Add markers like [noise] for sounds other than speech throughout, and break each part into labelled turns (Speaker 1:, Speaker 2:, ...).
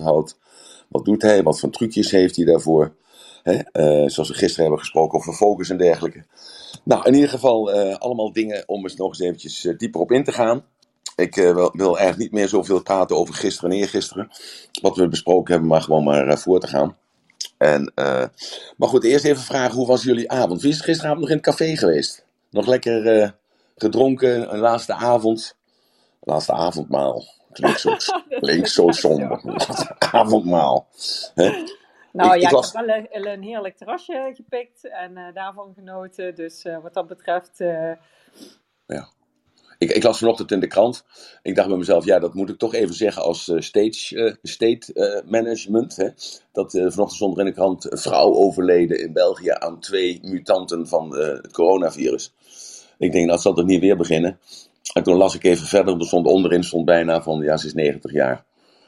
Speaker 1: houdt. Wat doet hij? Wat voor trucjes heeft hij daarvoor? Hè? Eh, zoals we gisteren hebben gesproken over focus en dergelijke. Nou, in ieder geval uh, allemaal dingen om eens nog eens eventjes uh, dieper op in te gaan. Ik wil, wil, eigenlijk niet meer zoveel praten over gisteren en eergisteren. Wat we besproken hebben, maar gewoon maar voor te gaan. En, maar goed, eerst even vragen, hoe was jullie avond? Wie is gisteravond nog in het café geweest? Nog lekker gedronken, een laatste avond. Laatste avondmaal. Klinkt zo, [laughs] klinkt zo somber. avondmaal. [laughs]
Speaker 2: Nou ik, ja, ik, was... heb wel een, een, heerlijk terrasje gepikt en uh, daarvan genoten. Dus uh, wat dat betreft. Uh...
Speaker 1: Ja. Ik, ik, las vanochtend in de krant. Ik dacht bij mezelf, ja, dat moet ik toch even zeggen als stage, state management. Hè? Dat vanochtend stond er in de krant: een vrouw overleden in België aan twee mutanten van het coronavirus. Ik denk, dat zal toch niet weer beginnen. En toen las ik even verder, er stond onderin stond bijna van, ja, ze is 90 jaar.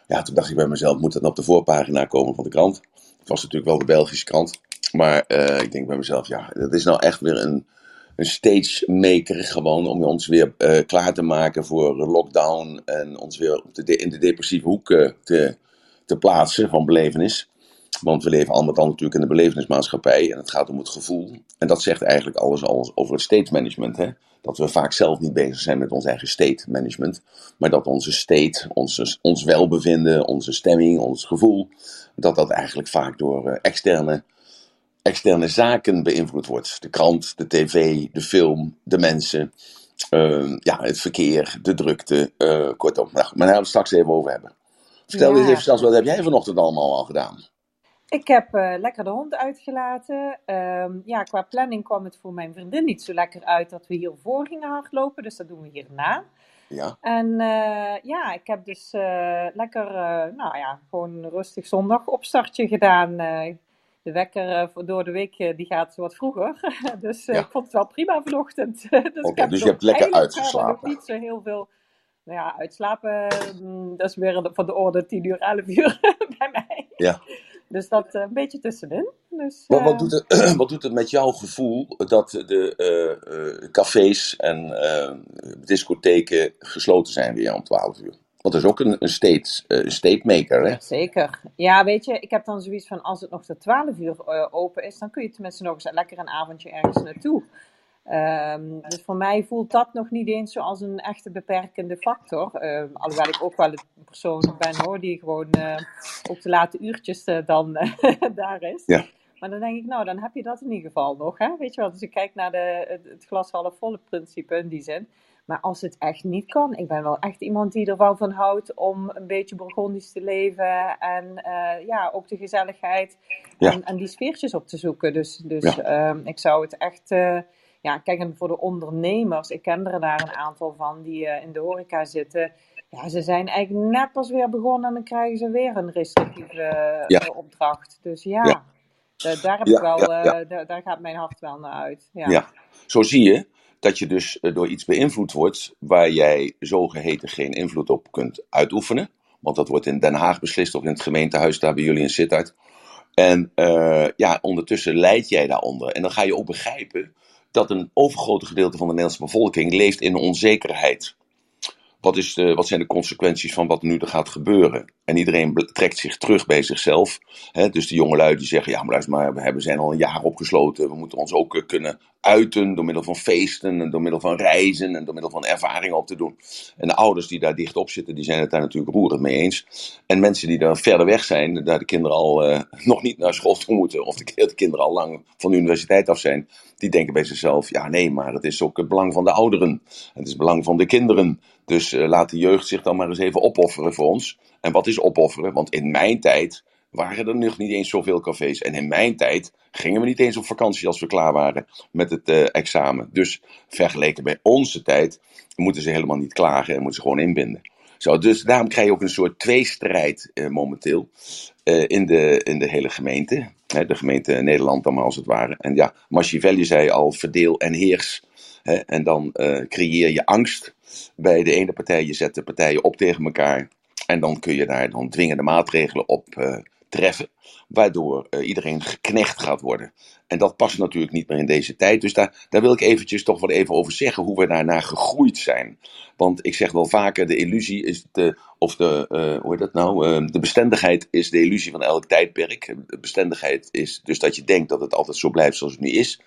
Speaker 1: Ja, toen dacht ik bij mezelf, moet dat op de voorpagina komen van de krant? Het was natuurlijk wel de Belgische krant. Maar uh, ik denk bij mezelf, ja, dat is nou echt weer een, een stage maker gewoon om ons weer uh, klaar te maken voor lockdown en ons weer op de, in de depressieve hoek uh, te, te plaatsen van belevenis. Want we leven allemaal dan natuurlijk in de belevenismaatschappij en het gaat om het gevoel. En dat zegt eigenlijk alles, alles over het state management. Hè? Dat we vaak zelf niet bezig zijn met ons eigen state management. Maar dat onze state, onze, ons welbevinden, onze stemming, ons gevoel, dat dat eigenlijk vaak door uh, externe, externe zaken beïnvloed wordt. De krant, de tv, de film, de mensen, uh, ja, het verkeer, de drukte, uh, kortom. Nou, maar daar gaan we het straks even over hebben. Vertel ja. eens even, zelfs, wat heb jij vanochtend allemaal al gedaan?
Speaker 2: Ik heb uh, lekker de hond uitgelaten. Um, ja, qua planning kwam het voor mijn vriendin niet zo lekker uit dat we hiervoor gingen hardlopen. Dus dat doen we hierna. Ja. En uh, ja, ik heb dus uh, lekker, nou ja, gewoon rustig zondag opstartje gedaan. de wekker voor door de week die gaat wat vroeger. [laughs] dus ja. ik vond het wel prima vanochtend. [laughs]
Speaker 1: dus okay, dus je hebt lekker uitgeslapen.
Speaker 2: niet zo heel veel nou ja, uitslapen, mm, dat is weer van de orde 10 uur, 11 uur [laughs] bij mij. Ja. Dus dat uh, een beetje tussenin. Dus,
Speaker 1: uh... wat, doet het, [clears throat] wat doet het met jouw gevoel dat de uh, cafés en discotheken gesloten zijn weer om 12 uur? Want dat is ook een, een state, state maker, hè?
Speaker 2: Zeker. Ja, weet je, ik heb dan zoiets van: als het nog tot 12 uur open is, dan kun je tenminste nog eens lekker een avondje ergens naartoe. Um, dus voor mij voelt dat nog niet eens zoals een echte beperkende factor. Um, alhoewel ik ook wel een persoon ben hoor, die gewoon uh, op de late uurtjes uh, dan [laughs] daar is. Ja. Maar dan denk ik, nou, dan heb je dat in ieder geval nog. Hè? Weet je wel, dus ik kijk naar de, het, het glas half volle principe in die zin. Maar als het echt niet kan, ik ben wel echt iemand die er wel van houdt om een beetje Burgondisch te leven. En ja, ook de gezelligheid ja. en, en, die sfeertjes op te zoeken. Dus, dus ja. um, ik zou het echt ja, kijk, en voor de ondernemers, ik ken er daar een aantal van die uh, in de horeca zitten. Ja, ze zijn eigenlijk net pas weer begonnen en dan krijgen ze weer een restrictieve uh, opdracht. Dus ja, ja. daar, heb ik wel, daar, daar, gaat mijn hart wel naar uit. Ja,
Speaker 1: zo zie je dat je dus door iets beïnvloed wordt waar jij zogeheten geen invloed op kunt uitoefenen. Want dat wordt in Den Haag beslist of in het gemeentehuis, daar bij jullie in Sittard. En ja, ondertussen leid jij daaronder. En dan ga je ook begrijpen dat een overgrote gedeelte van de Nederlandse bevolking leeft in onzekerheid. Wat, is wat zijn de consequenties van wat nu er gaat gebeuren? En iedereen trekt zich terug bij zichzelf. Hè? Dus de jongelui die zeggen, ja maar luister maar, we zijn al een jaar opgesloten. We moeten ons ook eh, kunnen uiten door middel van feesten en door middel van reizen en door middel van ervaringen op te doen. En de ouders die daar dicht op zitten, die zijn het daar natuurlijk roerend mee eens. En mensen die daar verder weg zijn, daar de kinderen al uh, [laughs] nog niet naar school toe moeten, of de, de kinderen al lang van de universiteit af zijn, die denken bij zichzelf, ja nee, maar het is ook het belang van de ouderen. Het is het belang van de kinderen. Dus uh, laat de jeugd zich dan maar eens even opofferen voor ons. En wat is opofferen? Want in mijn tijd waren er nog niet eens zoveel cafés. En in mijn tijd gingen we niet eens op vakantie als we klaar waren met het uh, examen. Dus vergeleken bij onze tijd moeten ze helemaal niet klagen en moeten ze gewoon inbinden. Zo, dus daarom krijg je ook een soort tweestrijd uh, momenteel uh, in, de, in de hele gemeente. Hè, de gemeente Nederland maar als het ware. En ja, Machiavelli zei al verdeel en heers. Hè, en dan creëer je angst bij de ene partij. Je zet de partijen op tegen elkaar. En dan kun je daar dan dwingende maatregelen op treffen, waardoor uh, iedereen geknecht gaat worden. En dat past natuurlijk niet meer in deze tijd. Dus daar, daar wil ik eventjes toch wel even over zeggen hoe we daarnaar gegroeid zijn. Want ik zeg wel vaker, de illusie is de, of de, uh, hoe heet dat nou? Uh, de bestendigheid is de illusie van elk tijdperk. De bestendigheid is dus dat je denkt dat het altijd zo blijft zoals het nu is.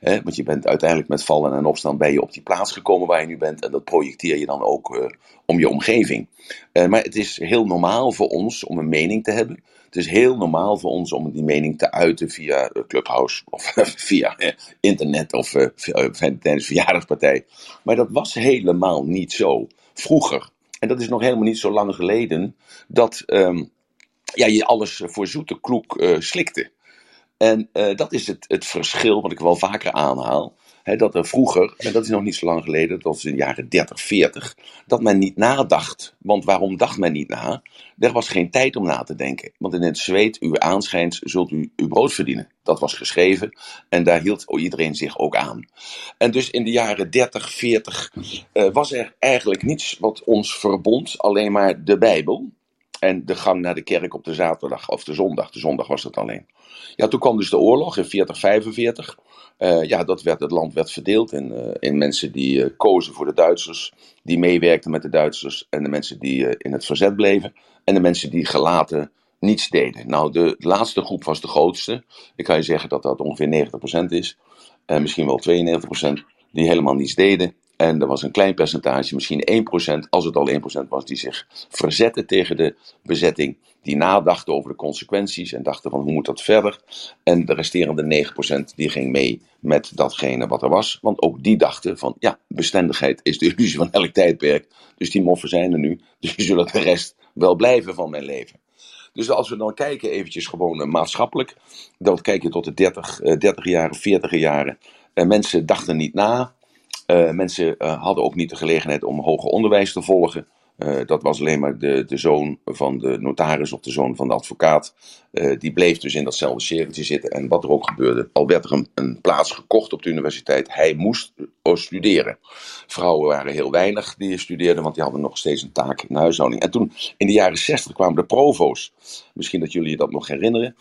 Speaker 1: Want je bent uiteindelijk met vallen en opstaan bij je op die plaats gekomen waar je nu bent. En dat projecteer je dan ook uh, om je omgeving. maar het is heel normaal voor ons om een mening te hebben. Het is heel normaal voor ons om die mening te uiten via Clubhouse of [laughs] via internet of tijdens verjaardagspartij. Maar dat was helemaal niet zo vroeger. En dat is nog helemaal niet zo lang geleden dat um, ja, je alles voor zoete kloek slikte. En dat is het, het verschil wat ik wel vaker aanhaal dat er vroeger, en dat is nog niet zo lang geleden, dat was in de jaren 30, 40, dat men niet nadacht. Want waarom dacht men niet na? Er was geen tijd om na te denken. Want in het zweet u aanschijnt, zult u uw brood verdienen. Dat was geschreven en daar hield iedereen zich ook aan. En dus in de jaren 30, 40 uh, was er eigenlijk niets wat ons verbond, alleen maar de Bijbel. En de gang naar de kerk op de zaterdag of de zondag. De zondag was dat alleen. Ja, toen kwam dus de oorlog in 40, 45. Uh, ja, dat werd, het land werd verdeeld in, uh, in mensen die uh, kozen voor de Duitsers, die meewerkten met de Duitsers, en de mensen die in het verzet bleven, en de mensen die gelaten niets deden. Nou, de, de laatste groep was de grootste. Ik kan je zeggen dat dat ongeveer 90% is, misschien wel 92%, die helemaal niets deden. En er was een klein percentage, misschien 1%, als het al 1% was, die zich verzette tegen de bezetting. Die nadachten over de consequenties en dachten van hoe moet dat verder. En de resterende 9% die ging mee met datgene wat er was. Want ook die dachten van ja, bestendigheid is de illusie van elk tijdperk. Dus die moffen zijn er nu. Dus die zullen de rest wel blijven van mijn leven. Dus als we dan kijken eventjes gewoon maatschappelijk. Dan kijk je tot de 30, 30 jaren, 40 jaren. En mensen dachten niet na. Uh, mensen uh, hadden ook niet de gelegenheid om hoger onderwijs te volgen. Uh, dat was alleen maar de, de zoon van de notaris of de zoon van de advocaat. die bleef dus in datzelfde cirkeltje zitten. En wat er ook gebeurde, al werd er een, een plaats gekocht op de universiteit, hij moest studeren. Vrouwen waren heel weinig die studeerden, want die hadden nog steeds een taak in de huishouding. En toen in de jaren 60 kwamen de provo's. Misschien dat jullie je dat nog herinneren.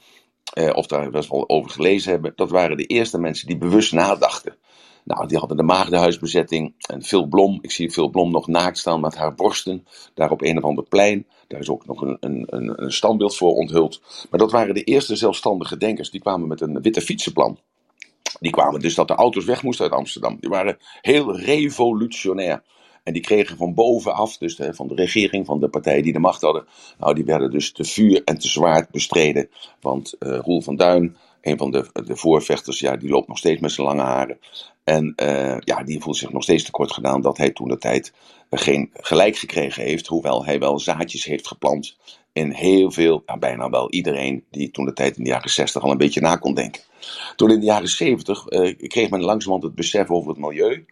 Speaker 1: of daar best wel over gelezen hebben. Dat waren de eerste mensen die bewust nadachten. Nou, die hadden de maagdenhuisbezetting. En Phil Blom, ik zie Phil Blom nog naakt staan met haar borsten. Daar op een of ander plein. Daar is ook nog een, een, een, standbeeld voor onthuld. Maar dat waren de eerste zelfstandige denkers. Die kwamen met een witte fietsenplan. Die kwamen dus dat de auto's weg moesten uit Amsterdam. Die waren heel revolutionair. En die kregen van bovenaf, dus van de regering, van de partijen die de macht hadden. Nou, die werden dus te vuur en te zwaard bestreden. Want uh, Roel van Duin, een van de, de voorvechters, ja, die loopt nog steeds met zijn lange haren. En uh, ja, die voelt zich nog steeds tekort gedaan dat hij toen de tijd geen gelijk gekregen heeft. Hoewel hij wel zaadjes heeft geplant in heel veel, ja, bijna wel iedereen die toen de tijd in de jaren 60 al een beetje na kon denken. Toen in de jaren 70 uh, kreeg men langzamerhand het besef over het milieu.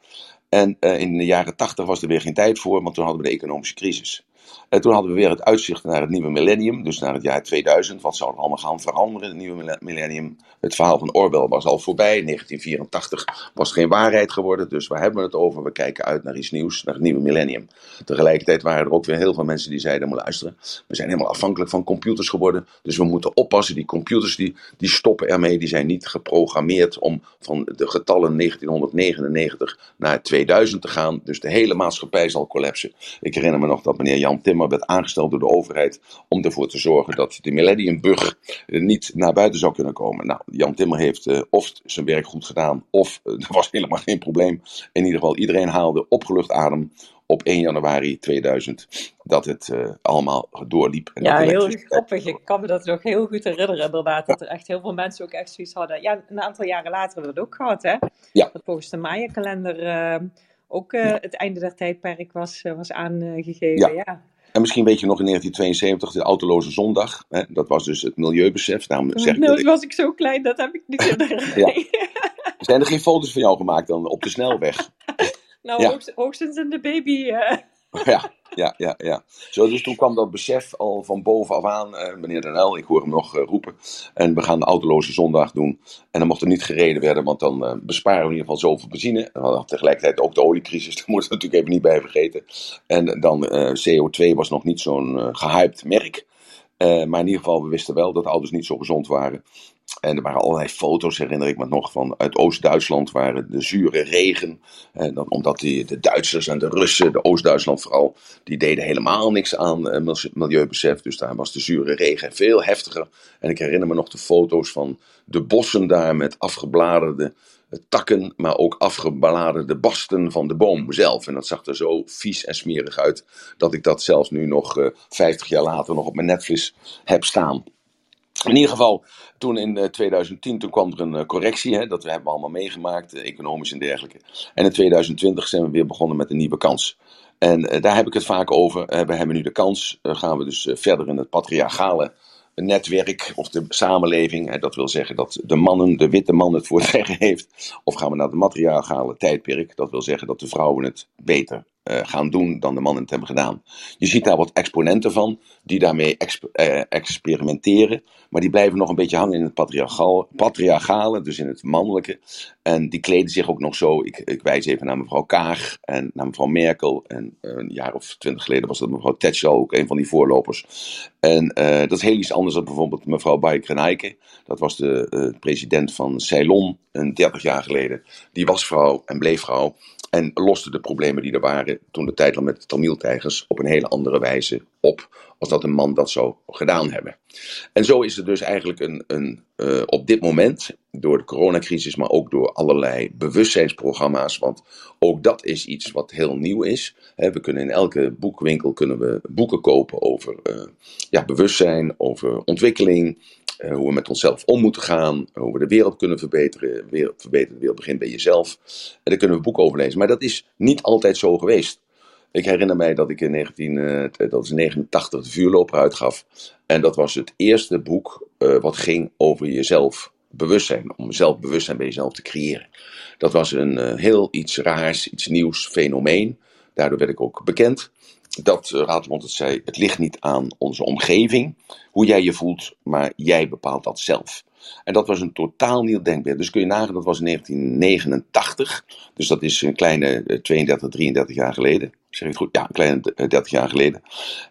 Speaker 1: En in de jaren 80 was er weer geen tijd voor, want toen hadden we de economische crisis. En toen hadden we weer het uitzicht naar het nieuwe millennium, dus naar het jaar 2000. Wat zou er allemaal gaan veranderen, het nieuwe millennium? Het verhaal van Orwell was al voorbij. 1984 was geen waarheid geworden, dus waar hebben we het over? We kijken uit naar iets nieuws, naar het nieuwe millennium. Tegelijkertijd waren er ook weer heel veel mensen die zeiden, moet luisteren, we zijn helemaal afhankelijk van computers geworden, dus we moeten oppassen. Die computers die, die stoppen ermee, die zijn niet geprogrammeerd om van de getallen 1999 naar 2000 te gaan. Dus de hele maatschappij zal collapsen. Ik herinner me nog dat meneer Jan Timmer werd aangesteld door de overheid om ervoor te zorgen dat de millennium bug niet naar buiten zou kunnen komen. Nou, Jan Timmer heeft uh, of zijn werk goed gedaan, of uh, [laughs] er was helemaal geen probleem. In ieder geval, iedereen haalde opgelucht adem op 1 januari 2000 dat het uh, allemaal doorliep.
Speaker 2: En ja, heel grappig. Ik kan me dat nog heel goed herinneren inderdaad. Dat er echt heel veel mensen ook echt zoiets hadden. Ja, een aantal jaren later hebben we dat ook gehad hè.
Speaker 1: Ja.
Speaker 2: Dat volgens de Maya-kalender ook uh, ja. het einde der tijdperk was, was aangegeven. Ja. ja.
Speaker 1: En misschien weet je nog in 1972 de autoloze zondag. Hè? Dat was dus het milieubesef. Daarom zeg ik
Speaker 2: nou, dat was ik zo klein, dat heb ik niet [laughs] herinnerd. ja.
Speaker 1: Zijn er geen foto's van jou gemaakt dan op de snelweg? [laughs]
Speaker 2: nou, ja. hoogst, hoogstens in de baby. Uh... [laughs]
Speaker 1: ja, ja, ja, ja. Zo, dus toen kwam dat besef al van bovenaf aan, uh, meneer Den ik hoor hem nog uh, roepen. En we gaan de autoloze zondag doen. En dan mocht er niet gereden werden, want dan uh, besparen we in ieder geval zoveel benzine. En tegelijkertijd ook de oliecrisis, [laughs] daar moeten we natuurlijk even niet bij vergeten. En dan CO2 was nog niet zo'n gehyped merk. Maar in ieder geval, we wisten wel dat ouders niet zo gezond waren. En er waren allerlei foto's, herinner ik me nog, van uit Oost-Duitsland, waren de zure regen. Eh, omdat die, de Duitsers en de Russen, de Oost-Duitsland vooral, die deden helemaal niks aan eh, milieubesef. Dus daar was de zure regen veel heftiger. En ik herinner me nog de foto's van de bossen daar met afgebladerde takken, maar ook afgebladerde basten van de boom zelf. En dat zag er zo vies en smerig uit, dat ik dat zelfs nu nog uh, 50 jaar later nog op mijn Netflix heb staan. In ieder geval, toen in 2010 eh, toen kwam er een eh, correctie, hè, dat we hebben allemaal meegemaakt, eh, economisch en dergelijke. En in 2020 zijn we weer begonnen met een nieuwe kans. En daar heb ik het vaak over. we hebben nu de kans, gaan we dus verder in het patriarchale netwerk of de samenleving. Dat wil zeggen dat de mannen, de witte man het voor het zeggen heeft. Of gaan we naar het matriarchale tijdperk. Dat wil zeggen dat de vrouwen het beter uh, gaan doen dan de mannen het hebben gedaan. Je ziet daar wat exponenten van, die daarmee uh, experimenteren, maar die blijven nog een beetje hangen in het patriarchale, dus in het mannelijke. En die kleden zich ook nog zo. Ik, ik wijs even naar mevrouw Kaag en naar mevrouw Merkel. En uh, een jaar of twintig geleden was dat mevrouw Thatcher ook een van die voorlopers. En dat is heel iets anders dan bijvoorbeeld mevrouw Baye Dat was de president van Ceylon, een 30 jaar geleden. Die was vrouw en bleef vrouw. En loste de problemen die er waren toen de tijd al met de Tamil-tijgers op een hele andere wijze op. Als dat een man dat zou gedaan hebben. En zo is er dus eigenlijk een, een uh, op dit moment, door de coronacrisis, maar ook door allerlei bewustzijnsprogramma's. Want ook dat is iets wat heel nieuw is. we kunnen in elke boekwinkel kunnen we boeken kopen over uh, ja, bewustzijn, over ontwikkeling, uh, hoe we met onszelf om moeten gaan, hoe we de wereld kunnen verbeteren. Wereld, verbeteren, de wereld begint bij jezelf. En daar kunnen we boeken over lezen. Maar dat is niet altijd zo geweest. Ik herinner mij dat ik in 1989 uh, de vuurloper uitgaf. En dat was het eerste boek uh, wat ging over jezelf bewustzijn. Om zelfbewustzijn bij jezelf te creëren. Dat was een uh, heel iets raars, iets nieuws fenomeen. Daardoor werd ik ook bekend dat uh, Rademond het zei, het ligt niet aan onze omgeving, hoe jij je voelt, maar jij bepaalt dat zelf. En dat was een totaal nieuw denkbeeld. Dus kun je nagaan, dat was in 1989. Dus dat is een kleine 32, 33 jaar geleden. Zeg het goed? Ja, een kleine 30 jaar geleden.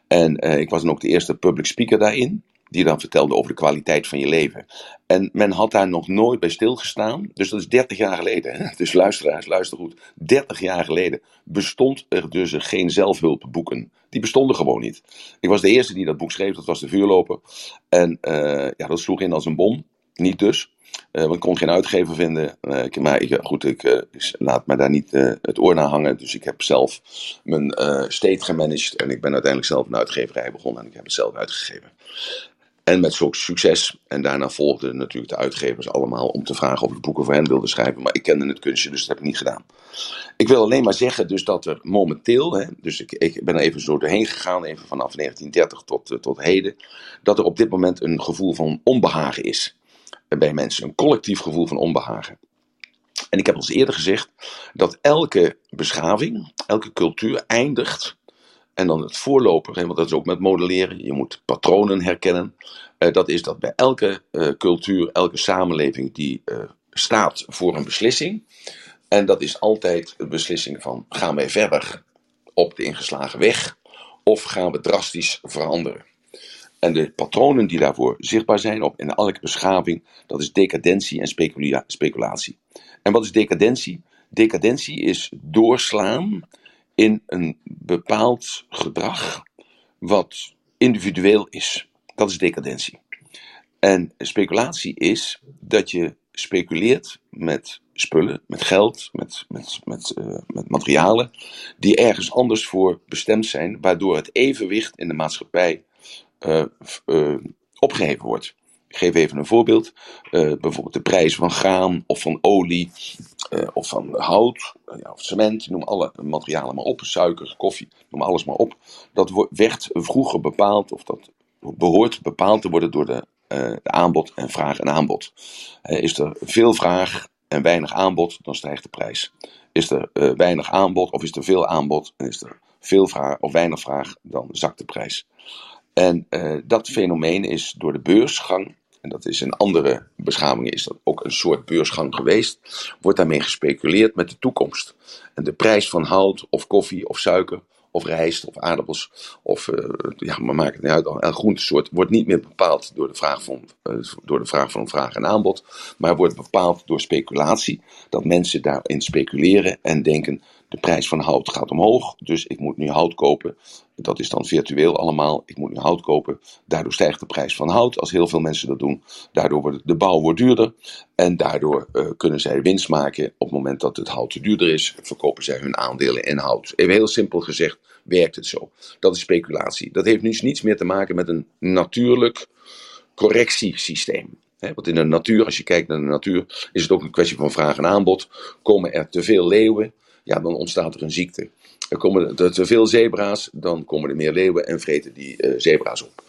Speaker 1: En uh, ik was dan ook de eerste public speaker daarin die dan vertelde over de kwaliteit van je leven. En men had daar nog nooit bij stilgestaan. Dus dat is 30 jaar geleden. [laughs] Dus luisteraars, luister goed. 30 jaar geleden bestond er dus geen zelfhulpboeken. Die bestonden gewoon niet. Ik was de eerste die dat boek schreef, dat was de vuurloper. En ja, dat sloeg in als een bom. Niet dus. Uh, want ik kon geen uitgever vinden. Uh, ik, maar ik, goed, ik uh, laat me daar niet het oor naar hangen. Dus ik heb zelf mijn state gemanaged. En ik ben uiteindelijk zelf een uitgeverij begonnen. En ik heb het zelf uitgegeven. En met zo'n succes. En daarna volgden natuurlijk de uitgevers allemaal om te vragen of ik boeken voor hen wilde schrijven. Maar ik kende het kunstje, dus dat heb ik niet gedaan. Ik wil alleen maar zeggen dus dat er momenteel, hè, dus ik, ik ben er even zo doorheen gegaan, even vanaf 1930 tot, tot heden, dat er op dit moment een gevoel van onbehagen is bij mensen. Een collectief gevoel van onbehagen. En ik heb al eerder gezegd dat elke beschaving, elke cultuur eindigt en dan het voorloper, want dat is ook met modelleren. Je moet patronen herkennen. Uh, dat is dat bij elke uh, cultuur, elke samenleving die uh, staat voor een beslissing. En dat is altijd de beslissing van gaan wij verder op de ingeslagen weg of gaan we drastisch veranderen. En de patronen die daarvoor zichtbaar zijn op in elke beschaving, dat is decadentie en specula speculatie. En wat is decadentie? Decadentie is doorslaan in een bepaald gedrag wat individueel is. Dat is decadentie. En speculatie is dat je speculeert met spullen, met geld, met, met, met, uh, met materialen, die ergens anders voor bestemd zijn, waardoor het evenwicht in de maatschappij uh, opgeheven wordt. Ik geef even een voorbeeld. Uh, bijvoorbeeld de prijs van graan of van olie of van hout ja, of cement. Noem alle materialen maar op. Suiker, koffie, noem alles maar op. Dat werd vroeger bepaald of dat behoort bepaald te worden door de, de aanbod en vraag en aanbod. is er veel vraag en weinig aanbod, dan stijgt de prijs. Is er weinig aanbod of is er veel aanbod en is er veel vraag of weinig vraag, dan zakt de prijs. En uh, dat fenomeen is door de beursgang en dat is in andere beschavingen is dat ook een soort beursgang geweest, wordt daarmee gespeculeerd met de toekomst. En de prijs van hout of koffie of suiker of rijst of aardappels of uh, ja, maar maakt het niet uit, een groentesoort wordt niet meer bepaald door de, vraag van, uh, door de vraag van vraag en aanbod, maar wordt bepaald door speculatie. Dat mensen daarin speculeren en denken de prijs van hout gaat omhoog, dus ik moet nu hout kopen. Dat is dan virtueel allemaal. Ik moet nu hout kopen. Daardoor stijgt de prijs van hout als heel veel mensen dat doen. Daardoor wordt de bouw wordt duurder. En daardoor uh, kunnen zij winst maken. Op het moment dat het hout te duurder is, verkopen zij hun aandelen in hout. Even heel simpel gezegd werkt het zo. Dat is speculatie. Dat heeft nu niets meer te maken met een natuurlijk correctiesysteem. want in de natuur, als je kijkt naar de natuur, is het ook een kwestie van vraag en aanbod. Komen er te veel leeuwen, ja, dan ontstaat er een ziekte. Er komen er te veel zebra's, dan komen er meer leeuwen en vreten die uh, zebra's op.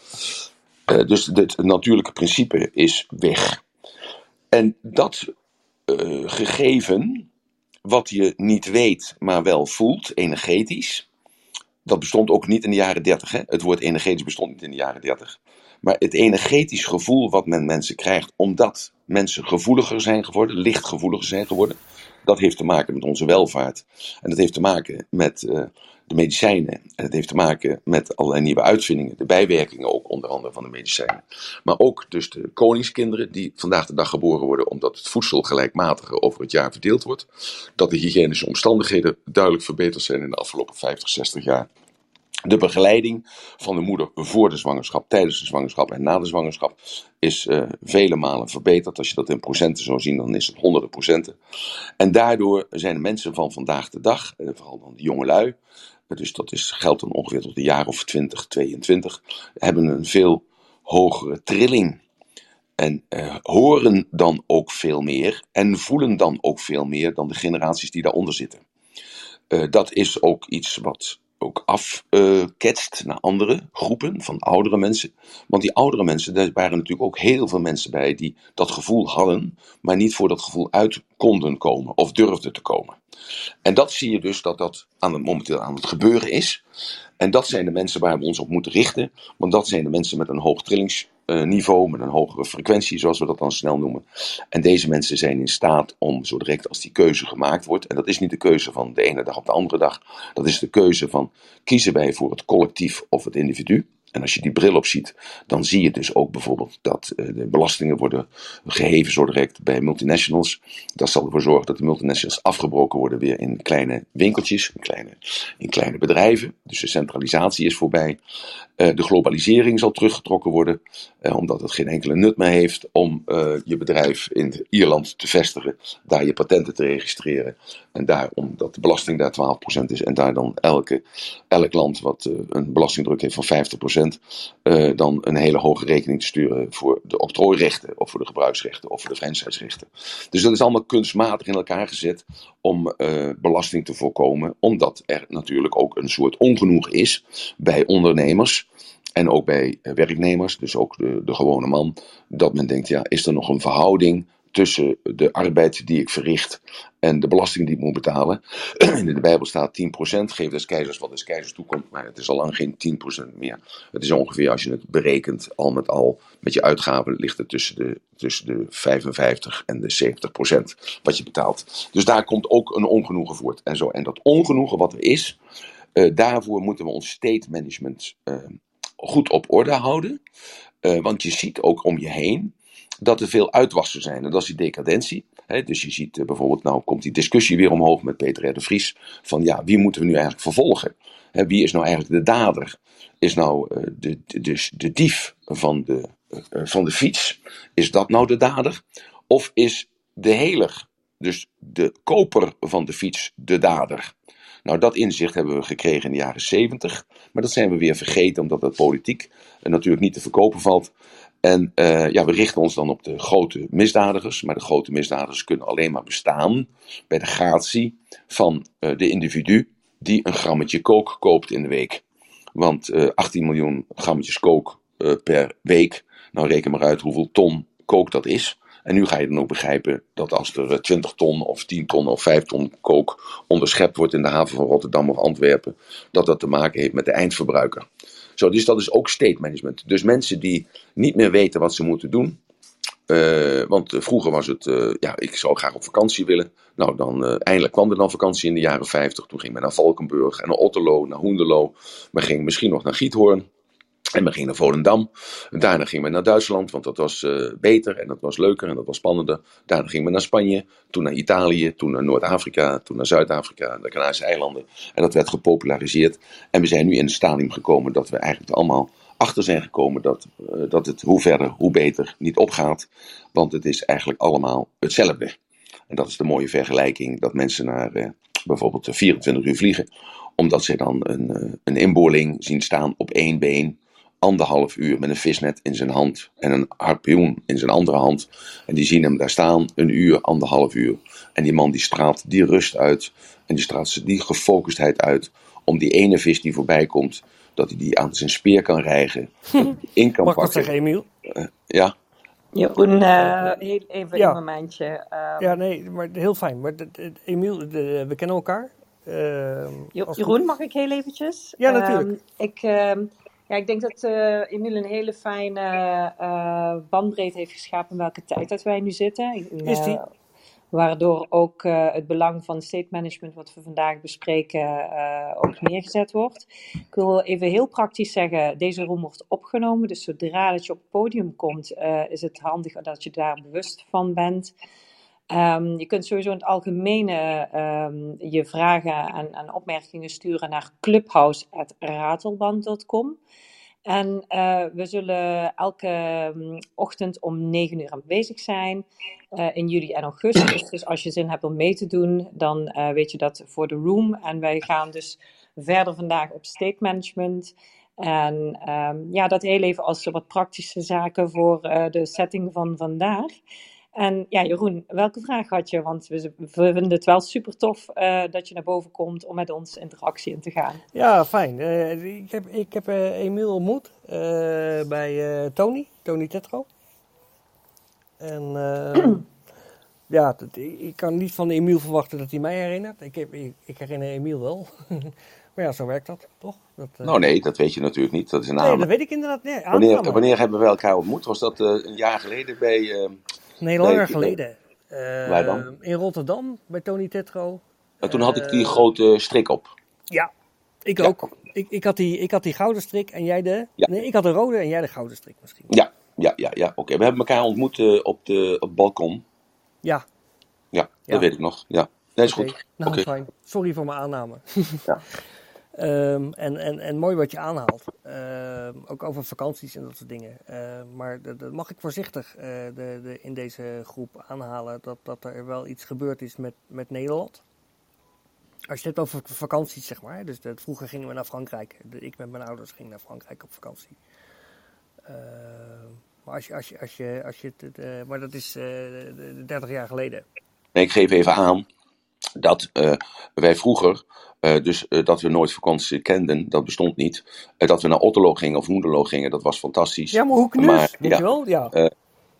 Speaker 1: Uh, dus het natuurlijke principe is weg. En dat uh, gegeven, wat je niet weet, maar wel voelt, energetisch, dat bestond ook niet in de jaren 30. Hè? Het woord energetisch bestond niet in de jaren 30. Maar het energetisch gevoel wat men mensen krijgt, omdat mensen gevoeliger zijn geworden, lichtgevoeliger zijn geworden, dat heeft te maken met onze welvaart. En dat heeft te maken met uh, de medicijnen. En dat heeft te maken met allerlei nieuwe uitvindingen, de bijwerkingen ook onder andere van de medicijnen. Maar ook dus de koningskinderen die vandaag de dag geboren worden omdat het voedsel gelijkmatiger over het jaar verdeeld wordt. Dat de hygiënische omstandigheden duidelijk verbeterd zijn in de afgelopen 50, 60 jaar. De begeleiding van de moeder voor de zwangerschap, tijdens de zwangerschap en na de zwangerschap is uh, vele malen verbeterd. Als je dat in procenten zou zien, dan is het honderden procenten. En daardoor zijn mensen van vandaag de dag, en vooral dan de jongelui, dus dat is, geldt dan ongeveer tot de jaar of 20, 22, hebben een veel hogere trilling. En horen dan ook veel meer en voelen dan ook veel meer dan de generaties die daaronder zitten. Dat is ook iets wat ook afketst naar andere groepen van oudere mensen. Want die oudere mensen, daar waren natuurlijk ook heel veel mensen bij die dat gevoel hadden, maar niet voor dat gevoel uit konden komen of durfden te komen. En dat zie je dus dat dat aan momenteel aan het gebeuren is. En dat zijn de mensen waar we ons op moeten richten, want dat zijn de mensen met een hoog trillingsniveau, met een hogere frequentie, zoals we dat dan snel noemen. En deze mensen zijn in staat om, zo direct als die keuze gemaakt wordt, en dat is niet de keuze van de ene dag op de andere dag, dat is de keuze van kiezen wij voor het collectief of het individu. En als je die bril op ziet, dan zie je dus ook bijvoorbeeld dat uh, de belastingen worden geheven zo direct bij multinationals. Dat zal ervoor zorgen dat de multinationals afgebroken worden weer in kleine winkeltjes, in kleine, in bedrijven. Dus de centralisatie is voorbij. Uh, de globalisering zal teruggetrokken worden, uh, omdat het geen enkele nut meer heeft om je bedrijf in Ierland te vestigen, daar je patenten te registreren. En daar, omdat de belasting daar 12% is en daar dan elke, elk land wat een belastingdruk heeft van 50%. Uh, dan een hele hoge rekening te sturen voor de octrooirechten, of voor de gebruiksrechten, of voor de franchiserechten. Dus dat is allemaal kunstmatig in elkaar gezet om uh, belasting te voorkomen, omdat er natuurlijk ook een soort ongenoeg is bij ondernemers. En ook bij werknemers, dus ook de, de gewone man, dat men denkt, ja, is er nog een verhouding tussen de arbeid die ik verricht en de belasting die ik moet betalen. [clears throat] In de Bijbel staat 10%, geef des keizers wat des keizers toekomt, maar het is al lang geen 10% meer. Het is ongeveer, als je het berekent, al met al, met je uitgaven ligt het tussen de, tussen de 55 en de 70% wat je betaalt. Dus daar komt ook een ongenoegen voort. En, zo. en dat ongenoegen wat er is, uh, daarvoor moeten we ons state management uh, goed op orde houden. Uh, want je ziet ook om je heen dat er veel uitwassen zijn. En dat is die decadentie. dus je ziet uh, bijvoorbeeld, nou komt die discussie weer omhoog met Peter R. de Vries. Van ja, wie moeten we nu eigenlijk vervolgen? Wie is nou eigenlijk de dader? Is nou uh, de, de, de, dief van de, uh, van de fiets, is dat nou de dader? Of is de heler, dus de koper van de fiets, de dader? Nou, dat inzicht hebben we gekregen in de jaren 70. Maar dat zijn we weer vergeten, omdat dat politiek natuurlijk niet te verkopen valt. En uh, ja, we richten ons dan op de grote misdadigers. Maar de grote misdadigers kunnen alleen maar bestaan bij de gratie van uh, de individu die een grammetje kook koopt in de week. Want uh, 18 miljoen grammetjes kook per week. Nou, reken maar uit hoeveel ton kook dat is. En nu ga je dan ook begrijpen dat als er 20 ton of 10 ton of 5 ton kook onderschept wordt in de haven van Rotterdam of Antwerpen, dat dat te maken heeft met de eindverbruiker. Zo, dus dat is ook state management. Dus mensen die niet meer weten wat ze moeten doen, Eh, want eh, vroeger was het, eh, ja, ik zou graag op vakantie willen. Nou, dan eindelijk kwam er dan vakantie in de jaren 50. Toen ging men naar Valkenburg en naar Otterlo, naar Hoenderlo. Men ging misschien nog naar Giethoorn. En men ging naar Volendam. Daarna ging men naar Duitsland, want dat was beter en dat was leuker en dat was spannender. Daarna ging men naar Spanje, toen naar Italië, toen naar Noord-Afrika, toen naar Zuid-Afrika, de Canarische eilanden. En dat werd gepopulariseerd. En we zijn nu in het stadium gekomen dat we eigenlijk allemaal achter zijn gekomen dat, uh, dat het hoe verder, hoe beter niet opgaat. Want het is eigenlijk allemaal hetzelfde. En dat is de mooie vergelijking dat mensen naar uh, bijvoorbeeld 24 uur vliegen. Omdat ze dan een, een inboorling zien staan op één been. Anderhalf uur met een visnet in zijn hand en een harpioen in zijn andere hand. En die zien hem daar staan een uur, anderhalf uur. En die man die straalt die rust uit. En die straalt die gefocustheid uit om die ene vis die voorbij komt dat hij die aan zijn speer kan rijgen. [laughs] in kan
Speaker 3: Mag
Speaker 1: pakken.
Speaker 3: ik zeggen, Emiel?
Speaker 1: Uh, ja.
Speaker 2: Jeroen, uh, heel even
Speaker 3: ja.
Speaker 2: een momentje. Um,
Speaker 3: ja, nee, maar heel fijn. Maar de, de, Emiel, de, we kennen elkaar. Uh,
Speaker 2: Jeroen, mag ik heel eventjes?
Speaker 3: Ja, natuurlijk.
Speaker 2: Um, ik, ja, ik denk dat uh, Emiel een hele fijne uh, bandbreedte heeft geschapen in welke tijd dat wij nu zitten.
Speaker 3: Is die?
Speaker 2: Waardoor ook uh, het belang van state management, wat we vandaag bespreken, ook neergezet wordt. Ik wil even heel praktisch zeggen: deze room wordt opgenomen. Dus zodra dat je op het podium komt, is het handig dat je daar bewust van bent. Um, je kunt sowieso in het algemene um, je vragen en, en, opmerkingen sturen naar clubhouse.ratelband.com. En uh, we zullen elke um, ochtend om 9 uur aanwezig zijn uh, in juli en augustus. [clears throat] Dus als je zin hebt om mee te doen, dan uh, weet je dat voor de room. En wij gaan dus verder vandaag op state management. En ja, dat heel even als wat praktische zaken voor de setting van vandaag. En ja, Jeroen, welke vraag had je? Want we, vinden het wel super tof uh, dat je naar boven komt om met ons interactie in te gaan.
Speaker 3: Ja, fijn. Uh, ik heb, ik heb uh, Emiel ontmoet bij Tony, Tony Tetro. En [clears throat] ja, dat, ik kan niet van Emiel verwachten dat hij mij herinnert. Ik, heb, ik, ik herinner Emiel wel. [laughs] maar ja, zo werkt dat, toch? Dat,
Speaker 1: nou nee, dat weet je natuurlijk niet. Dat is een
Speaker 3: Nee,
Speaker 1: naam.
Speaker 3: dat weet ik inderdaad. Nee,
Speaker 1: wanneer, wanneer hebben we elkaar ontmoet? Was dat een jaar geleden bij...
Speaker 3: Nee, langer geleden. Uh,
Speaker 1: Waar dan?
Speaker 3: In Rotterdam, bij Tony Tetro.
Speaker 1: En toen had ik die grote strik op.
Speaker 3: Ja, ik
Speaker 1: Ja.
Speaker 3: ook. Ik, ik, had die, ik had die gouden strik en jij de...
Speaker 1: Ja.
Speaker 3: Nee, ik had de rode en jij de gouden strik misschien.
Speaker 1: Ja, ja, ja, ja. oké. We hebben elkaar ontmoet eh, op, de, op het balkon.
Speaker 3: Ja,
Speaker 1: Ja, dat
Speaker 3: Ja.
Speaker 1: weet ik nog. Ja, nee, is goed.
Speaker 3: Nou,
Speaker 1: Oké.
Speaker 3: fijn. Sorry voor mijn aanname.
Speaker 1: Ja. [laughs]
Speaker 3: Ehm, en, en, en mooi wat je aanhaalt. Ehm, ook over vakanties en dat soort dingen. Ehm, maar dat, dat mag ik voorzichtig eh, de, de, in deze groep aanhalen. Dat, dat er wel iets gebeurd is met, met Nederland. Als je het hebt over vakanties, zeg maar. Dus de, vroeger gingen we naar Frankrijk. Ik met mijn ouders ging naar Frankrijk op vakantie. Maar als je, als dat eh, de- de 30 jaar geleden.
Speaker 1: Nee, ik geef even aan dat wij vroeger, eh, dus eh, dat we nooit vakantie kenden, dat bestond niet. Dat we naar Otterlo gingen of Hoenderlo gingen, dat was fantastisch.
Speaker 3: Ja, maar hoe knus,
Speaker 1: Maar,
Speaker 3: weet
Speaker 1: ja.
Speaker 3: je wel? Ja.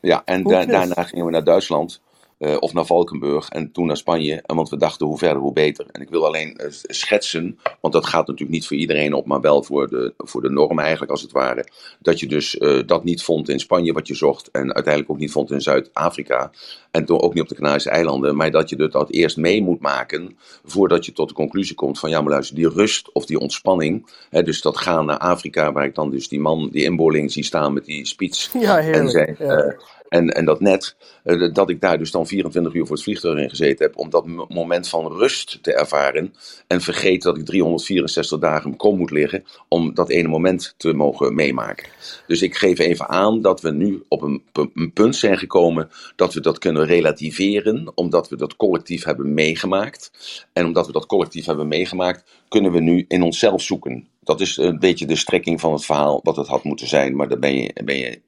Speaker 1: Ja, en da- daarna gingen we naar Duitsland. Eh, of naar Valkenburg en toen naar Spanje. En want we dachten hoe verder hoe beter. En ik wil alleen eh, schetsen, want dat gaat natuurlijk niet voor iedereen op, maar wel voor de, voor de norm eigenlijk als het ware. Dat je dus eh, dat niet vond in Spanje wat je zocht en uiteindelijk ook niet vond in Zuid-Afrika. En toen ook niet op de Canarische eilanden, maar dat je dat, dat eerst mee moet maken voordat je tot de conclusie komt van ja maar luister, die rust of die ontspanning. Hè, dus dat gaan naar Afrika waar ik dan dus die man, die inboorling zie staan met die spits
Speaker 3: Ja,
Speaker 1: en,
Speaker 3: Ja.
Speaker 1: En, en dat net, eh, dat ik daar dus dan 24 uur voor het vliegtuig in gezeten heb, om dat moment van rust te ervaren. En vergeet dat ik 364 dagen kom moet liggen om dat ene moment te mogen meemaken. Dus ik geef even aan dat we nu op een punt zijn gekomen dat we dat kunnen relativeren, omdat we dat collectief hebben meegemaakt. En omdat we dat collectief hebben meegemaakt, kunnen we nu in onszelf zoeken. Dat is een beetje de strekking van het verhaal wat het had moeten zijn, maar daar ben je, ben je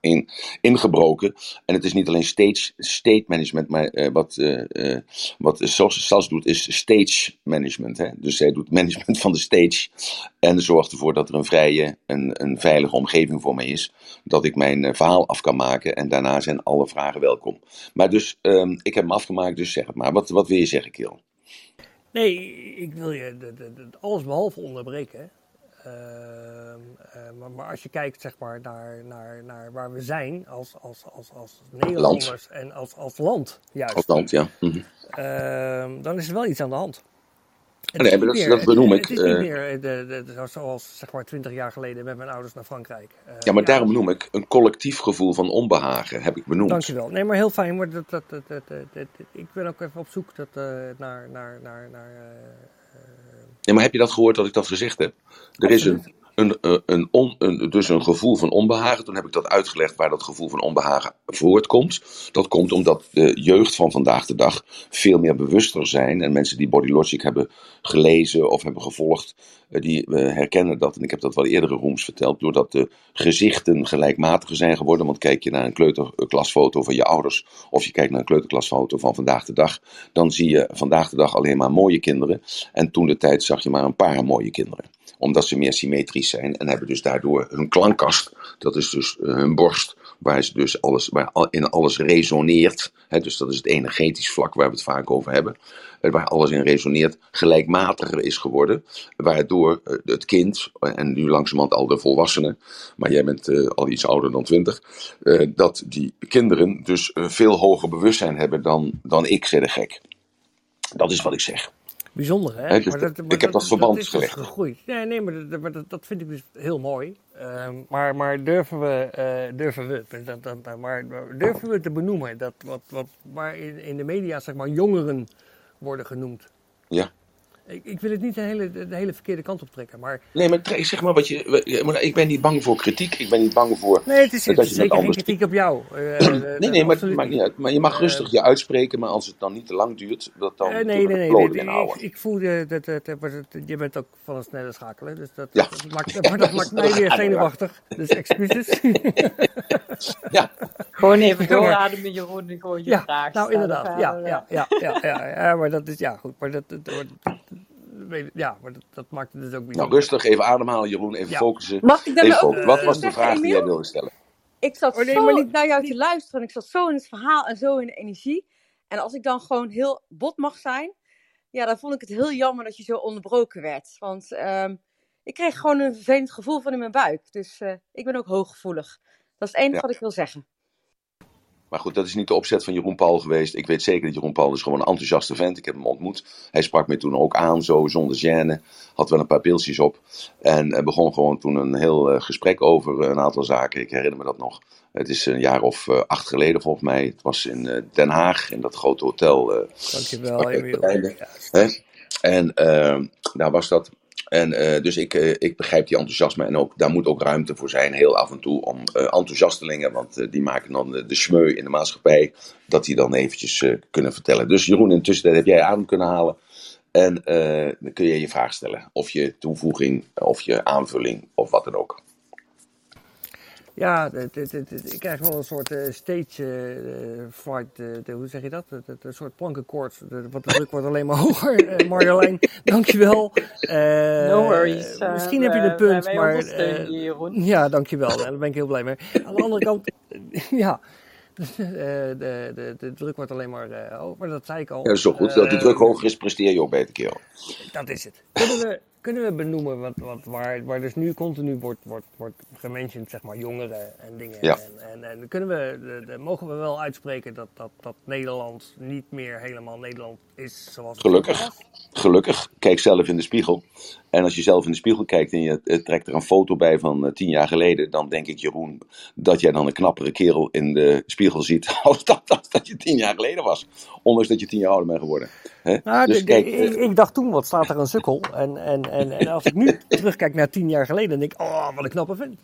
Speaker 1: in, ingebroken. En het is niet alleen stage, state management, maar eh, wat, eh wat SAS doet is stage management. Hè? Dus zij doet management van de stage en zorgt ervoor dat er een vrije, een, een veilige omgeving voor mij is. Dat ik mijn verhaal af kan maken en daarna zijn alle vragen welkom. Maar dus, ehm, ik heb hem afgemaakt, dus zeg het maar. Wat, wat wil je zeggen, Kiel?
Speaker 3: Nee, ik wil je alles behalve onderbreken. maar, maar, als je kijkt zeg maar, naar, naar, naar waar we zijn als, als, als, als Nederlanders en als, als land, juist.
Speaker 1: Als land, ja.
Speaker 3: Mhm. dan is er wel iets aan de hand.
Speaker 1: Nee, maar dat, dat benoem ik.
Speaker 3: Het is niet eh, meer de, de, zoals zeg maar twintig jaar geleden met mijn ouders naar Frankrijk.
Speaker 1: Uh, ja, maar daarom benoem ik een collectief gevoel van onbehagen, heb ik benoemd.
Speaker 3: Dankjewel. Nee, maar heel fijn. Maar dat, dat, dat, dat ik ben ook even op zoek dat, uh, naar... naar, naar, naar
Speaker 1: ja, maar heb je dat gehoord dat ik dat gezegd heb? Er is een een, eh, een, een, dus een gevoel van onbehagen. Toen heb ik dat uitgelegd waar dat gevoel van onbehagen voortkomt. Dat komt omdat de jeugd van vandaag de dag veel meer bewuster zijn. En mensen die Body Logic hebben gelezen of hebben gevolgd, eh, die uh, herkennen dat. En ik heb dat wel eerdere rooms verteld. Doordat de gezichten gelijkmatiger zijn geworden. Want kijk je naar een kleuterklasfoto van je ouders. Of je kijkt naar een kleuterklasfoto van vandaag de dag. Dan zie je vandaag de dag alleen maar mooie kinderen. En toen de tijd zag je maar een paar mooie kinderen omdat ze meer symmetrisch zijn en hebben dus daardoor hun klankkast, dat is dus eh, hun borst, waar ze dus alles, waar in alles resoneert. Hè, dus dat is het energetisch vlak waar we het vaak over hebben. Eh, waar alles in resoneert, gelijkmatiger is geworden. Waardoor eh, het kind, en nu langzamerhand al de volwassenen, maar jij bent al iets ouder dan twintig, dat die kinderen dus veel hoger bewustzijn hebben dan, dan ik, zeg de gek. Dat is wat ik zeg.
Speaker 3: Bijzonder, hè?
Speaker 1: Dus maar dat, ik heb dat, verband dat gelegd.
Speaker 3: Dus gegroeid. Nee, nee, maar, dat, dat, vind ik dus heel mooi. Uh, maar, maar durven we, uh, durven we, dat, dat, maar durven we te benoemen dat wat, wat, waar in, in de media zeg maar jongeren worden genoemd?
Speaker 1: Ja.
Speaker 3: Ik, ik, wil het niet de hele, de hele verkeerde kant op trekken, maar...
Speaker 1: Nee, maar zeg maar wat je... Ik ben niet bang voor kritiek, ik ben niet bang voor...
Speaker 3: Nee, het is, het is zeker geen kritiek op jou. Uh, [clears throat]
Speaker 1: nee, nee, maar het maakt niet uit. Maar je mag rustig je uitspreken, maar als het dan niet te lang duurt, dat dan...
Speaker 3: Uh, nee, nee, nee, nee, ik, ik voel dat, dat, dat, je bent ook van een snelle schakelen, dus dat, ja. dat, maakt, dat, dat maakt mij [laughs] weer zenuwachtig. Dus excuses. [laughs]
Speaker 2: ja. Gewoon even doorademen, Jeroen, en gewoon je ja, vraag
Speaker 3: Nou, inderdaad, ja, ja, ja, ja, ja, ja, maar dat is, ja, goed, maar dat ja, maar dat, dat maakt het dus ook
Speaker 1: niet. Nou, rustig, even ademhalen, Jeroen, even focussen. Mag ik dan even ook, Wat was de vraag die jij wilde stellen?
Speaker 4: Ik zat oh, nee, zo niet, naar jou te luisteren en ik zat zo in het verhaal en zo in de energie. En als ik dan gewoon heel bot mag zijn, ja, dan vond ik het heel jammer dat je zo onderbroken werd. Want um, ik kreeg gewoon een vervelend gevoel van in mijn buik. Dus uh, ik ben ook hooggevoelig. Dat is het enige wat ik wil zeggen.
Speaker 1: Maar goed, dat is niet de opzet van Jeroen Paul geweest. Ik weet zeker dat Jeroen Paul is gewoon een enthousiaste vent. Ik heb hem ontmoet. Hij sprak me toen ook aan, zo zonder gêne. Had wel een paar pilsjes op. En uh, begon gewoon toen een heel uh, gesprek over uh, een aantal zaken. Ik herinner me dat nog. Het is een jaar of acht geleden volgens mij. Het was in Den Haag, in dat grote hotel.
Speaker 3: Dankjewel, Emiel.
Speaker 1: En daar was dat. En uh, dus ik, uh, ik begrijp die enthousiasme en ook, daar moet ook ruimte voor zijn, heel af en toe, om uh, enthousiastelingen, want die maken dan de smeu in de maatschappij, dat die dan eventjes kunnen vertellen. Dus Jeroen, intussen heb jij adem kunnen halen en dan kun je je vraag stellen, of je toevoeging, of je aanvulling, of wat dan ook.
Speaker 3: Ja, ik krijg wel een soort uh, stage uh, fight, uh, hoe zeg je dat? Een soort plankenkoord, wat de druk wordt alleen maar [laughs] hoger. Marjolein, dankjewel.
Speaker 2: no worries.
Speaker 3: misschien heb je een punt, maar... ja, dankjewel. Daar ben ik heel blij mee. Aan de andere kant, [laughs] ja... de, de, de, druk wordt alleen maar hoger, maar dat zei ik al.
Speaker 1: Ja, zo goed. dat de druk hoger is, presteer je ook beter, kerel.
Speaker 3: Dat is het. Kunnen we kunnen we benoemen wat, wat, waar, waar dus nu continu wordt, wordt, wordt gementiond, zeg maar, jongeren en dingen.
Speaker 1: Ja.
Speaker 3: En, en, en, kunnen we, de, de, mogen we wel uitspreken dat, dat, dat Nederland niet meer helemaal Nederland is zoals
Speaker 1: Gelukkig.
Speaker 3: het
Speaker 1: Gelukkig. Kijk zelf in de spiegel. En als je zelf in de spiegel kijkt en je trekt er een foto bij van uh, tien jaar geleden, dan denk ik, Jeroen, dat jij dan een knappere kerel in de spiegel ziet [laughs] als dat, dat, dat je tien jaar geleden was. Ondanks dat je tien jaar ouder bent geworden.
Speaker 3: Nou, dus kijk, ik, ik, dacht toen, wat staat er een sukkel? En, en, en, en als ik nu terugkijk naar tien jaar geleden, dan denk ik, oh, wat een knappe vent.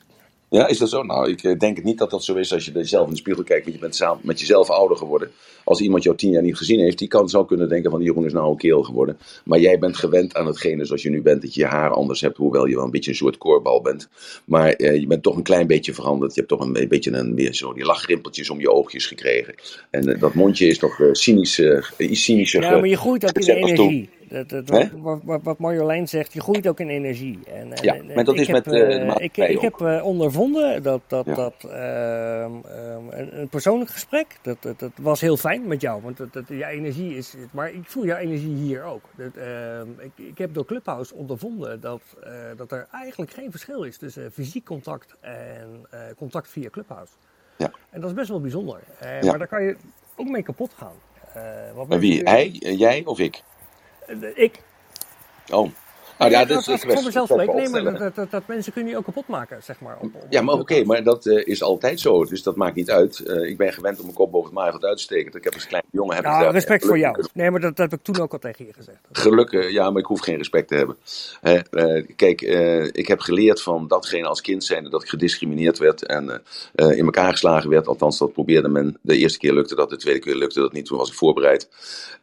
Speaker 1: Ja, is dat zo? Nou, ik eh, denk het niet dat dat zo is als je zelf in de spiegel kijkt, want je bent samen met jezelf ouder geworden. Als iemand jou tien jaar niet gezien heeft, die kan zou kunnen denken van Jeroen is nou een keel geworden. Maar jij bent gewend aan hetgene zoals je nu bent, dat je je haar anders hebt, hoewel je wel een beetje een soort koorbal bent. Maar eh, je bent toch een klein beetje veranderd. Je hebt toch een, een beetje een, meer zo die lachrimpeltjes om je oogjes gekregen. En eh, dat mondje is toch uh, cynisch, uh, cynischer.
Speaker 3: Ja, maar je groeit ook in de energie. Dat, dat, wat, wat, wat Marjolein zegt, je groeit ook in energie. En,
Speaker 1: ja,
Speaker 3: en,
Speaker 1: maar dat is
Speaker 3: heb,
Speaker 1: met uh,
Speaker 3: Ik, ik heb uh, ondervonden dat, dat, ja. dat uh, een, een, persoonlijk gesprek, dat, dat, dat, was heel fijn met jou. Want dat, dat, je energie is, maar ik voel jouw energie hier ook. Dat, ik, ik heb door Clubhouse ondervonden dat, dat er eigenlijk geen verschil is tussen fysiek contact en contact via Clubhouse.
Speaker 1: Ja.
Speaker 3: En dat is best wel bijzonder. Ja. Maar daar kan je ook mee kapot gaan.
Speaker 1: Uh, wie? Hij, jij of ik?
Speaker 3: Ik.
Speaker 1: Oh. Nou ja, dat is
Speaker 3: spreek, nee, maar dat, dat, dat, mensen kunnen je ook kapot maken, zeg maar. Op, op
Speaker 1: ja, maar oké, okay, maar dat uh, is altijd zo, dus dat maakt niet uit. Uh, ik ben gewend om mijn kop boven het maaiveld uit te steken. Ik heb als klein jongen... Heb
Speaker 3: ja,
Speaker 1: ik
Speaker 3: respect voor jou. Nee, maar dat, heb ik toen ook al tegen je gezegd.
Speaker 1: Gelukkig, ja, maar ik hoef geen respect te hebben. Uh, kijk, ik heb geleerd van datgene als kind zijnde dat ik gediscrimineerd werd en in elkaar geslagen werd. Althans, dat probeerde men. De eerste keer lukte dat, de tweede keer lukte dat niet. Toen was ik voorbereid.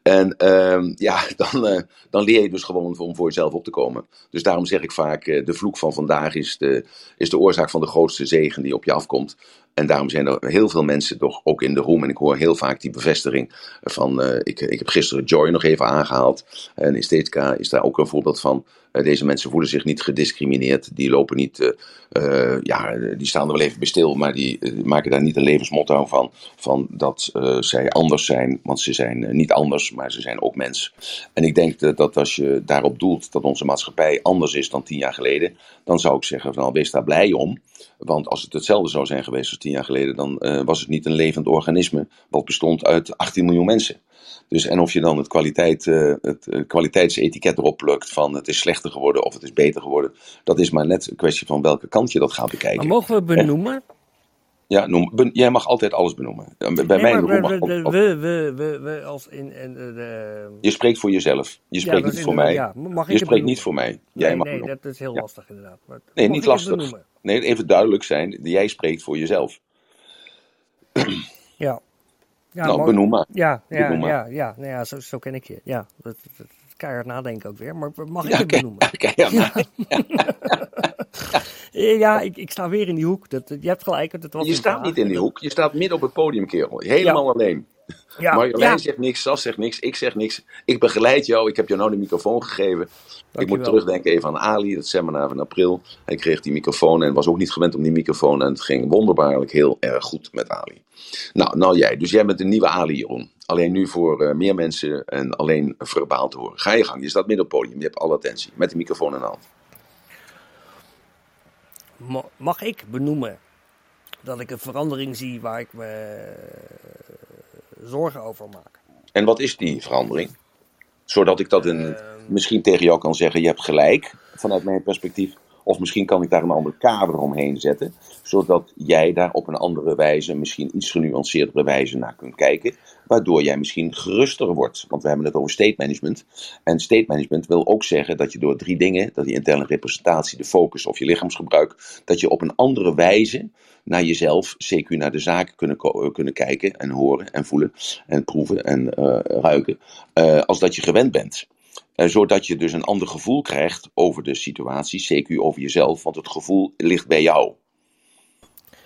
Speaker 1: En ehm, ja, [laughs] dan, dan leer je dus gewoon om voor jezelf op te komen. Dus daarom zeg ik vaak, de vloek van vandaag is de, is de oorzaak van de grootste zegen die op je afkomt. En daarom zijn er heel veel mensen toch ook in de room. En ik hoor heel vaak die bevestiging van, uh, ik, ik heb gisteren Joy nog even aangehaald. En in is daar ook een voorbeeld van. Uh, deze mensen voelen zich niet gediscrimineerd. Die lopen niet, uh, ja, die staan er wel even bij stil. Maar die maken daar niet een levensmotto van. Van dat zij anders zijn. Want ze zijn niet anders, maar ze zijn ook mens. En ik denk dat, dat als je daarop doelt dat onze maatschappij anders is dan tien jaar geleden. Dan zou ik zeggen, van, wees daar blij om. Want als het hetzelfde zou zijn geweest als tien jaar geleden, dan uh, was het niet een levend organisme wat bestond uit 18 miljoen mensen. Dus en of je dan het, kwaliteit, uh, het uh, kwaliteitsetiket erop plukt van het is slechter geworden of het is beter geworden, dat is maar net een kwestie van welke kant je dat gaat bekijken.
Speaker 3: Maar mogen we benoemen?
Speaker 1: Ja, noem, ben, jij mag altijd alles benoemen. Bij
Speaker 3: nee,
Speaker 1: mij mag
Speaker 3: we, we, we, we, we, we, als in, in de...
Speaker 1: Je spreekt voor jezelf. Je spreekt
Speaker 3: ja,
Speaker 1: niet voor mij.
Speaker 3: Ja, mag ik
Speaker 1: je spreekt niet voor mij. Jij
Speaker 3: nee,
Speaker 1: mag
Speaker 3: nee
Speaker 1: benoemen.
Speaker 3: dat is heel
Speaker 1: ja.
Speaker 3: lastig inderdaad. Maar
Speaker 1: nee, niet lastig. Nee, even duidelijk zijn. Jij spreekt voor jezelf.
Speaker 3: Ja. ja
Speaker 1: nou,
Speaker 3: mooi.
Speaker 1: benoem maar.
Speaker 3: Ja, ja,
Speaker 1: Benoem maar.
Speaker 3: ja, ja, nou ja zo, zo ken ik je. Ja, dat, dat, keihard nadenken ook weer. Maar mag ik het benoemen? [laughs]
Speaker 1: keihard
Speaker 3: Ja, [laughs] ik, ik sta weer in die hoek. Dat, je hebt gelijk. Dat was
Speaker 1: Je staat niet in die hoek. Je staat midden op het podium, kerel. Helemaal alleen.
Speaker 3: Ja,
Speaker 1: Marjolein
Speaker 3: ja.
Speaker 1: zegt niks, Sas zegt niks, ik zeg niks. Ik begeleid jou, ik heb jou nou de microfoon gegeven. Ik moet terugdenken even aan Ali, dat seminar van april. Hij kreeg die microfoon en was ook niet gewend om die microfoon. En het ging wonderbaarlijk heel erg goed met Ali. Nou, nou jij. Dus jij bent de nieuwe Ali, Jeroen. Alleen nu voor eh, meer mensen en alleen verbaal te horen. Ga je gang, je staat midden op het podium, je hebt alle attentie. Met de microfoon in de hand.
Speaker 3: Ma- Mag ik benoemen dat ik een verandering zie waar ik me eh, zorgen over maak?
Speaker 1: En wat is die verandering? Zodat ik dat in,
Speaker 3: Ehm.
Speaker 1: misschien tegen jou kan zeggen, je hebt gelijk, vanuit mijn perspectief. Of misschien kan ik daar een ander kader omheen zetten, zodat jij daar op een andere wijze, misschien iets genuanceerdere wijze naar kunt kijken, waardoor jij misschien geruster wordt. Want we hebben het over state management. En state management wil ook zeggen dat je door drie dingen, dat die interne representatie, de focus of je lichaamsgebruik, dat je op een andere wijze naar jezelf, CQ naar de zaken kunnen, ko- kunnen kijken en horen en voelen en proeven en eh, ruiken, eh, als dat je gewend bent. Eh, zodat je dus een ander gevoel krijgt over de situatie, CQ over jezelf, want het gevoel ligt bij jou.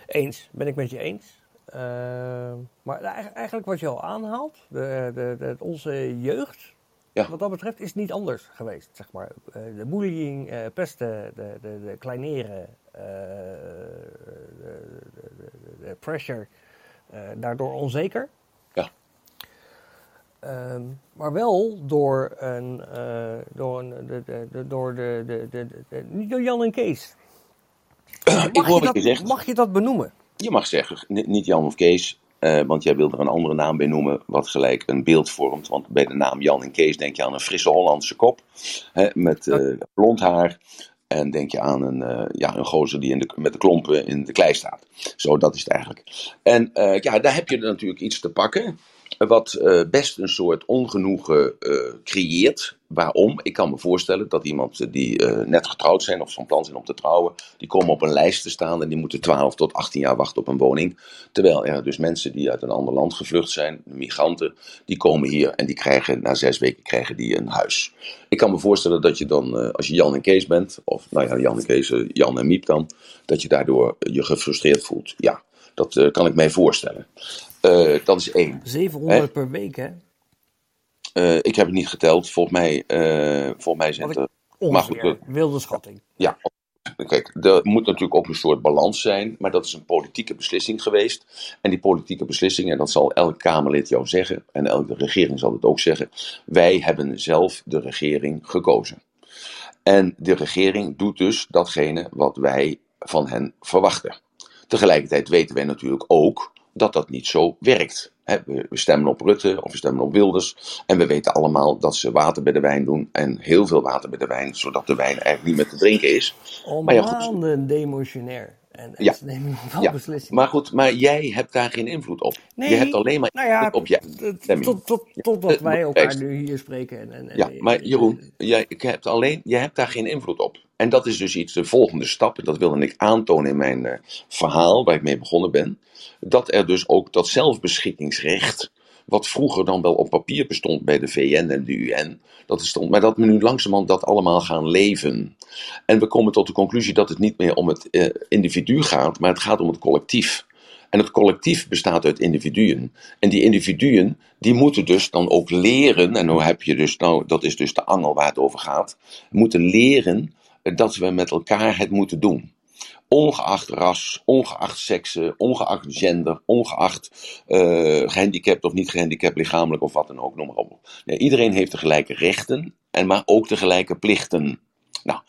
Speaker 3: Eens, ben ik met je eens. Ehm, maar eigenlijk- wat je al aanhaalt, de, de, de, onze jeugd,
Speaker 1: Ja.
Speaker 3: wat dat betreft, is niet anders geweest. Zeg maar. Eh, de bullying, eh, pesten, de, de, de kleineren, de, de, de, de pressure, daardoor onzeker. Ehm, maar wel door een, eh, door, een de, de, de, door de, de, de, niet door Jan en Kees.
Speaker 1: ik
Speaker 3: Mag
Speaker 1: hoor
Speaker 3: je, dat, mag je dat benoemen?
Speaker 1: Je mag zeggen, ni- niet Jan of Kees, eh, want jij wil er een andere naam bij noemen, wat gelijk een beeld vormt. Want bij de naam Jan en Kees denk je aan een frisse Hollandse kop, hè, met eh, blond haar. En denk je aan een, ja, een gozer die in de, met de klompen in de klei staat. Zo, dat is het eigenlijk. En ja, daar heb je natuurlijk iets te pakken. Wat eh, best een soort ongenoegen eh, creëert. Waarom? Ik kan me voorstellen dat iemand die eh, net getrouwd zijn of van plan zijn om te trouwen, die komen op een lijst te staan en die moeten 12 tot 18 jaar wachten op een woning. Terwijl er dus mensen die uit een ander land gevlucht zijn, migranten, die komen hier en die krijgen na zes weken krijgen die een huis. Ik kan me voorstellen dat je dan, als je Jan en Kees bent, of nou ja, Jan en Kees, Jan en Miep dan, dat je daardoor je gefrustreerd voelt. Ja, dat kan ik mij voorstellen. Eh, dat is één.
Speaker 3: 700 per week, hè?
Speaker 1: Uh, ik heb het niet geteld. Volgens mij, uh, volgens mij zijn het.
Speaker 3: Ongeveer, wilde schatting.
Speaker 1: Ja, Kijk, er moet natuurlijk ook een soort balans zijn, maar dat is een politieke beslissing geweest. En die politieke beslissing, en dat zal elk Kamerlid jou zeggen, en elke regering zal het ook zeggen, wij hebben zelf de regering gekozen. En de regering doet dus datgene wat wij van hen verwachten. Tegelijkertijd weten wij natuurlijk ook dat dat niet zo werkt. we stemmen op Rutte of we stemmen op Wilders. En we weten allemaal dat ze water bij de wijn doen. En heel veel water bij de wijn, zodat de wijn eigenlijk niet meer te drinken is.
Speaker 3: Al maar ja, maanden demotionair. En, en
Speaker 1: ja.
Speaker 3: ze nemen wel beslissingen.
Speaker 1: Maar goed, maar jij hebt daar geen invloed op.
Speaker 3: Nee,
Speaker 1: je hebt alleen maar
Speaker 3: nou ja,
Speaker 1: op je stemming.
Speaker 3: Tot, tot, totdat wij elkaar nu hier spreken. En, en,
Speaker 1: ja, maar Jeroen, jij, hebt alleen, jij hebt daar geen invloed op. En dat is dus iets, de volgende stap. En dat wilde ik aantonen in mijn uh, verhaal, waar ik mee begonnen ben. Dat er dus ook dat zelfbeschikkingsrecht wat vroeger dan wel op papier bestond bij de VN en de UN, dat er stond, maar dat we nu langzamerhand dat allemaal gaan leven. En we komen tot de conclusie dat het niet meer om het uh, individu gaat, maar het gaat om het collectief. En het collectief bestaat uit individuen. En die individuen, die moeten dus dan ook leren, en nu heb je dus, nou, dat is dus de angel waar het over gaat, moeten leren dat we met elkaar het moeten doen ongeacht ras, ongeacht seksen, ongeacht gender, ongeacht uh, gehandicapt of niet gehandicapt, lichamelijk of wat dan ook, noem maar op. Nee, iedereen heeft de gelijke rechten, en maar ook de gelijke plichten. Nou,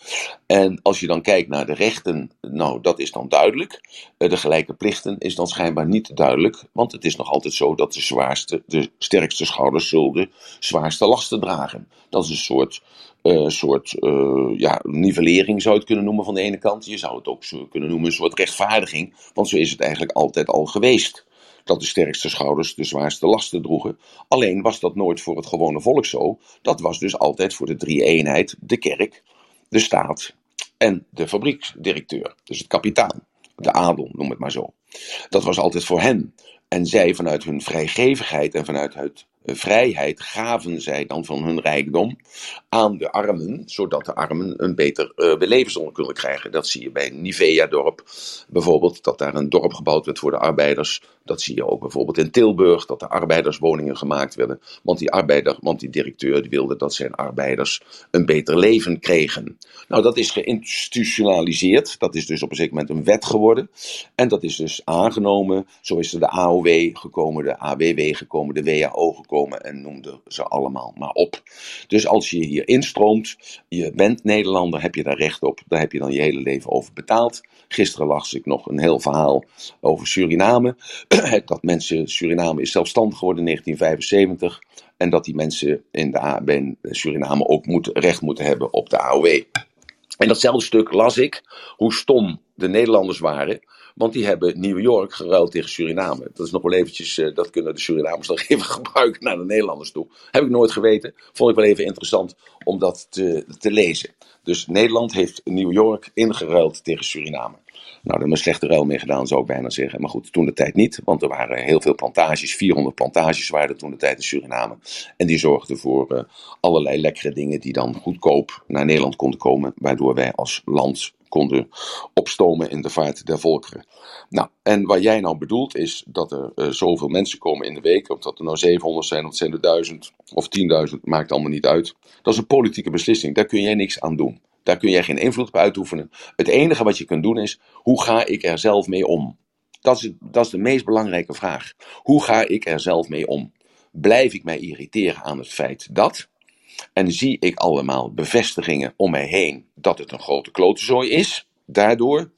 Speaker 1: en als je dan kijkt naar de rechten, nou, dat is dan duidelijk. Eh, de gelijke plichten is dan schijnbaar niet duidelijk, want het is nog altijd zo dat de zwaarste, de sterkste schouders zullen de zwaarste lasten dragen. Dat is een soort uh, soort uh, ja, nivellering zou je het kunnen noemen van de ene kant. Je zou het ook kunnen noemen een soort rechtvaardiging, want zo is het eigenlijk altijd al geweest. Dat de sterkste schouders de zwaarste lasten droegen. Alleen was dat nooit voor het gewone volk zo. Dat was dus altijd voor de drie-eenheid, de kerk, de staat en de fabrieksdirecteur. Dus het kapitaal, de adel, noem het maar zo. Dat was altijd voor hen. En zij vanuit hun vrijgevigheid en vanuit het vrijheid gaven zij dan van hun rijkdom aan de armen, zodat de armen een beter uh, levensonderhoud kunnen krijgen. Dat zie je bij Nivea-dorp bijvoorbeeld, dat daar een dorp gebouwd werd voor de arbeiders. Dat zie je ook bijvoorbeeld in Tilburg, dat er arbeiderswoningen gemaakt werden. Want die arbeider, want die directeur wilde dat zijn arbeiders een beter leven kregen. Nou, dat is geïnstitutionaliseerd. Dat is dus op een zeker moment een wet geworden. En dat is dus aangenomen. Zo is er de AOW gekomen, de AWW gekomen, de WHO gekomen komen en noemde ze allemaal maar op. Dus als je hier instroomt, je bent Nederlander, heb je daar recht op. Daar heb je dan je hele leven over betaald. Gisteren las ik nog een heel verhaal over Suriname. [clears throat] dat mensen, Suriname is zelfstandig geworden in 1975. En dat die mensen in de, in Suriname ook moet, recht moeten hebben op de AOW. En datzelfde stuk las ik, hoe stom de Nederlanders waren want die hebben New York geruild tegen Suriname. Dat is nog wel eventjes, uh, dat kunnen de Surinamers nog [laughs] even gebruiken naar de Nederlanders toe. Heb ik nooit geweten. Vond ik wel even interessant om dat te, te lezen. Dus Nederland heeft New York ingeruild tegen Suriname. Nou, daar hebben we een slechte ruil mee gedaan, zou ik bijna zeggen. Maar goed, toen de tijd niet, want er waren heel veel plantages. 400 plantages waren er toen de tijd in Suriname. En die zorgden voor uh, allerlei lekkere dingen die dan goedkoop naar Nederland konden komen. Waardoor wij als land konden opstomen in de vaart der volkeren. Nou, en wat jij nou bedoelt is dat er uh, zoveel mensen komen in de week, of dat er nou 700 zijn, of zijn er 1000 of 10.000, maakt allemaal niet uit. Dat is een politieke beslissing, daar kun jij niks aan doen. Daar kun jij geen invloed op uitoefenen. Het enige wat je kunt doen is, hoe ga ik er zelf mee om? Dat is, dat is de meest belangrijke vraag. Hoe ga ik er zelf mee om? Blijf ik mij irriteren aan het feit dat? En zie ik allemaal bevestigingen om mij heen dat het een grote klotenzooi is, daardoor?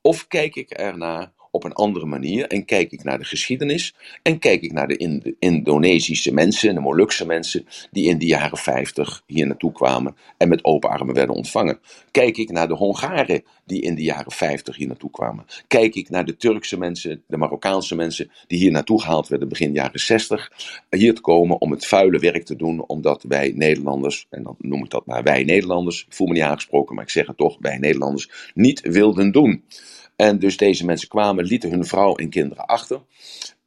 Speaker 1: Of kijk ik ernaar op een andere manier en kijk ik naar de geschiedenis en kijk ik naar de Indonesische mensen, de Molukse mensen die in de jaren 50 hier naartoe kwamen en met open armen werden ontvangen. Kijk ik naar de Hongaren die in de jaren 50 hier naartoe kwamen. Kijk ik naar de Turkse mensen, de Marokkaanse mensen die hier naartoe gehaald werden begin jaren 60, hier te komen om het vuile werk te doen, omdat wij Nederlanders, en dan noem ik dat maar wij Nederlanders, ik voel me niet aangesproken, maar ik zeg het toch, wij Nederlanders, niet wilden doen. En dus deze mensen kwamen, lieten hun vrouw en kinderen achter.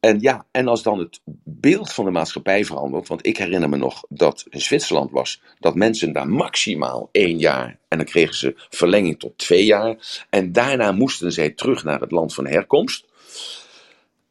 Speaker 1: En ja, en als dan het beeld van de maatschappij verandert, want ik herinner me nog dat in Zwitserland was, dat mensen daar maximaal één jaar, en dan kregen ze verlenging tot twee jaar, en daarna moesten zij terug naar het land van herkomst.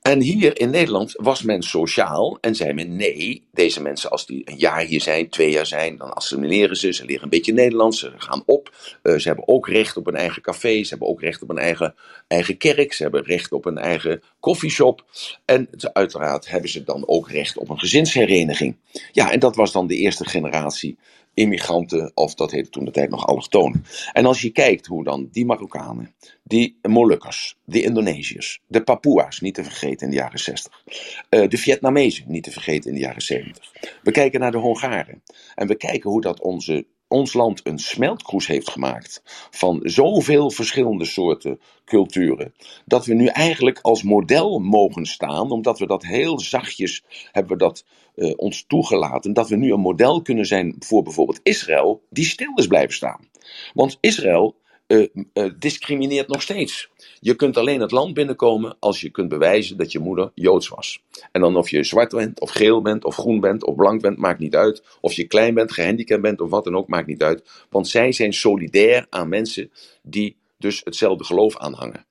Speaker 1: En hier in Nederland was men sociaal en zei men nee, deze mensen als die een jaar hier zijn, twee jaar zijn, dan assimileren ze, ze leren een beetje Nederlands, ze gaan op. Uh, ze hebben ook recht op een eigen café, ze hebben ook recht op een eigen, eigen kerk, ze hebben recht op een eigen koffieshop. En uiteraard hebben ze dan ook recht op een gezinshereniging. Ja, en dat was dan de eerste generatie immigranten, of dat heette toen de tijd nog allochtonen. En als je kijkt hoe dan die Marokkanen, die Molukkers, de Indonesiërs, de Papua's, niet te vergeten in de jaren 60, uh, de Vietnamezen, niet te vergeten in de jaren 70. We kijken naar de Hongaren en we kijken hoe dat onze ons land een smeltkroes heeft gemaakt van zoveel verschillende soorten culturen, dat we nu eigenlijk als model mogen staan, omdat we dat heel zachtjes hebben we dat uh, ons toegelaten, dat we nu een model kunnen zijn voor bijvoorbeeld Israël, die stil is blijven staan. Want Israël uh, uh, discrimineert nog steeds. Je kunt alleen het land binnenkomen als je kunt bewijzen dat je moeder Joods was. En dan of je zwart bent, of geel bent, of groen bent, of blank bent, maakt niet uit. Of je klein bent, gehandicapt bent, of wat dan ook, maakt niet uit. Want zij zijn solidair aan mensen die dus hetzelfde geloof aanhangen.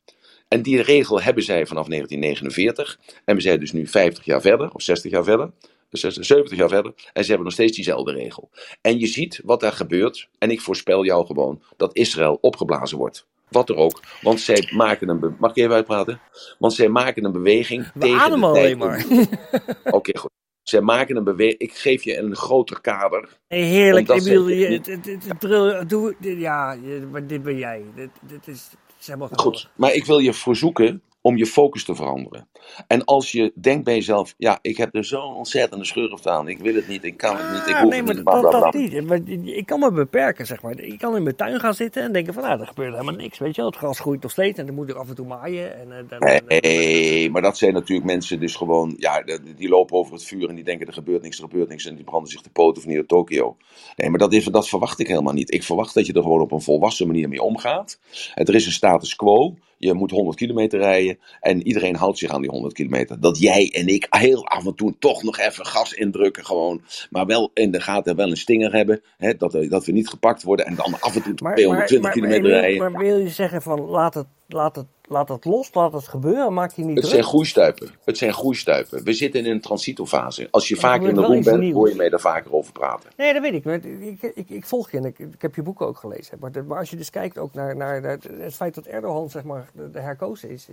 Speaker 1: En die regel hebben zij vanaf 1949. En we zijn dus nu 50 jaar verder, of 60 jaar verder. 70 jaar verder. En ze hebben nog steeds diezelfde regel. En je ziet wat daar gebeurt. En ik voorspel jou gewoon dat Israël opgeblazen wordt. Wat er ook. Want zij maken een. Mag ik even uitpraten? Want zij maken een beweging.
Speaker 3: We
Speaker 1: tegen
Speaker 3: ademen
Speaker 1: de
Speaker 3: alleen maar. [laughs]
Speaker 1: Oké, goed. Zij maken een beweging. Ik geef je een groter kader.
Speaker 3: Heerlijk, doe- dit- Ja, maar dit ben jij. Dit, dit is.
Speaker 1: Goed. Maar ik wil je verzoeken om je focus te veranderen. En als je denkt bij jezelf. Ja, ik heb er zo'n ontzettende schurft aan. Ik wil het niet. Ik kan het niet. Ik
Speaker 3: Ah,
Speaker 1: hoef
Speaker 3: nee,
Speaker 1: het
Speaker 3: maar
Speaker 1: niet.
Speaker 3: dat,
Speaker 1: Bla, bla,
Speaker 3: dat niet. Maar Ik kan me beperken, zeg maar. Ik kan in mijn tuin gaan zitten en denken van, nou, er gebeurt helemaal niks, weet je wel. Het gras groeit nog steeds en dan moet ik af en toe maaien. En, eh, dan,
Speaker 1: Nee, maar dat zijn natuurlijk mensen dus gewoon, ja, die lopen over het vuur en die denken er gebeurt niks, er gebeurt niks en die branden zich de poten van hier naar Tokio. Nee, maar dat, is, dat verwacht ik helemaal niet. Ik verwacht dat je er gewoon op een volwassen manier mee omgaat. Er is een status quo, je moet 100 kilometer rijden en iedereen houdt zich aan die 100 kilometer. Dat jij en ik heel af en toe toch nog even gas indrukken gewoon, maar wel in de gaten wel een stinger hebben, hè, dat, dat we niet gepakt worden en dan af en toe 220 kilometer
Speaker 3: Emiel,
Speaker 1: rijden.
Speaker 3: maar wil je zeggen van, laat het, laat het, laat het los, laat het gebeuren, maak je niet
Speaker 1: Het
Speaker 3: druk?
Speaker 1: zijn groeistuipen. Het zijn groeistuipen. We zitten in een transitofase. Als je
Speaker 3: er
Speaker 1: vaker in de room bent,
Speaker 3: nieuws.
Speaker 1: hoor je mij daar vaker over praten.
Speaker 3: Nee, dat weet ik. Maar Ik, ik, ik volg je en ik, ik heb je boeken ook gelezen. Maar, de- maar als je dus kijkt ook naar, naar, het, het feit dat Erdogan zeg maar, de, de herkozen is.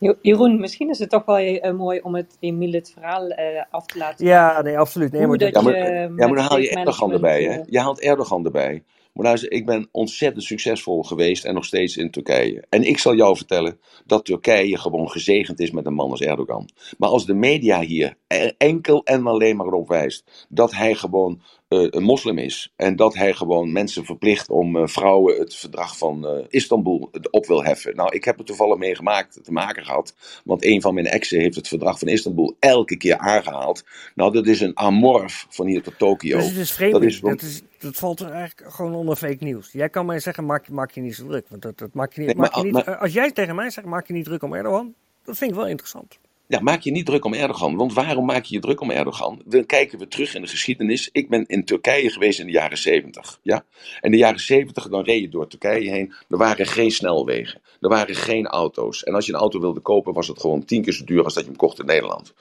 Speaker 3: dat-
Speaker 2: Jeroen, misschien is het toch wel eh, mooi om het Emiel het verhaal eh, af te laten.
Speaker 3: Ja, nee, absoluut. Nee, maar
Speaker 1: Ja, maar,
Speaker 2: je
Speaker 1: ja, maar dan haal je Erdogan erbij. Hè? Je haalt Erdogan erbij. Maar luister, ik ben ontzettend succesvol geweest en nog steeds in Turkije. En ik zal jou vertellen dat Turkije gewoon gezegend is met een man als Erdogan. Maar als de media hier er enkel en alleen maar op wijst dat hij gewoon een moslim is. En dat hij gewoon mensen verplicht om eh, vrouwen het verdrag van eh, Istanbul op wil heffen. Nou, ik heb het toevallig meegemaakt, te maken gehad. Want een van mijn exen heeft het verdrag van Istanbul elke keer aangehaald. Nou, dat is een amorf van hier tot Tokio.
Speaker 3: Dus het is vreemd.
Speaker 1: Dat
Speaker 3: Dat,
Speaker 1: is
Speaker 3: dat valt er eigenlijk gewoon onder fake nieuws. Jij kan mij zeggen, maak, maak je niet zo druk. Want dat, dat maak je niet,
Speaker 1: Nee,
Speaker 3: maak
Speaker 1: maar-
Speaker 3: je niet,
Speaker 1: maar-
Speaker 3: als jij tegen mij zegt, maak je niet druk om Erdogan. Dat vind ik wel interessant.
Speaker 1: Ja, maak je niet druk om Erdogan. Want waarom maak je je druk om Erdogan? Dan kijken we terug in de geschiedenis. Ik ben in Turkije geweest in de jaren 70. Ja? In de jaren 70 dan reed je door Turkije heen. Er waren geen snelwegen. Er waren geen auto's. En als je een auto wilde kopen, was het gewoon tien keer zo duur als dat je hem kocht in Nederland.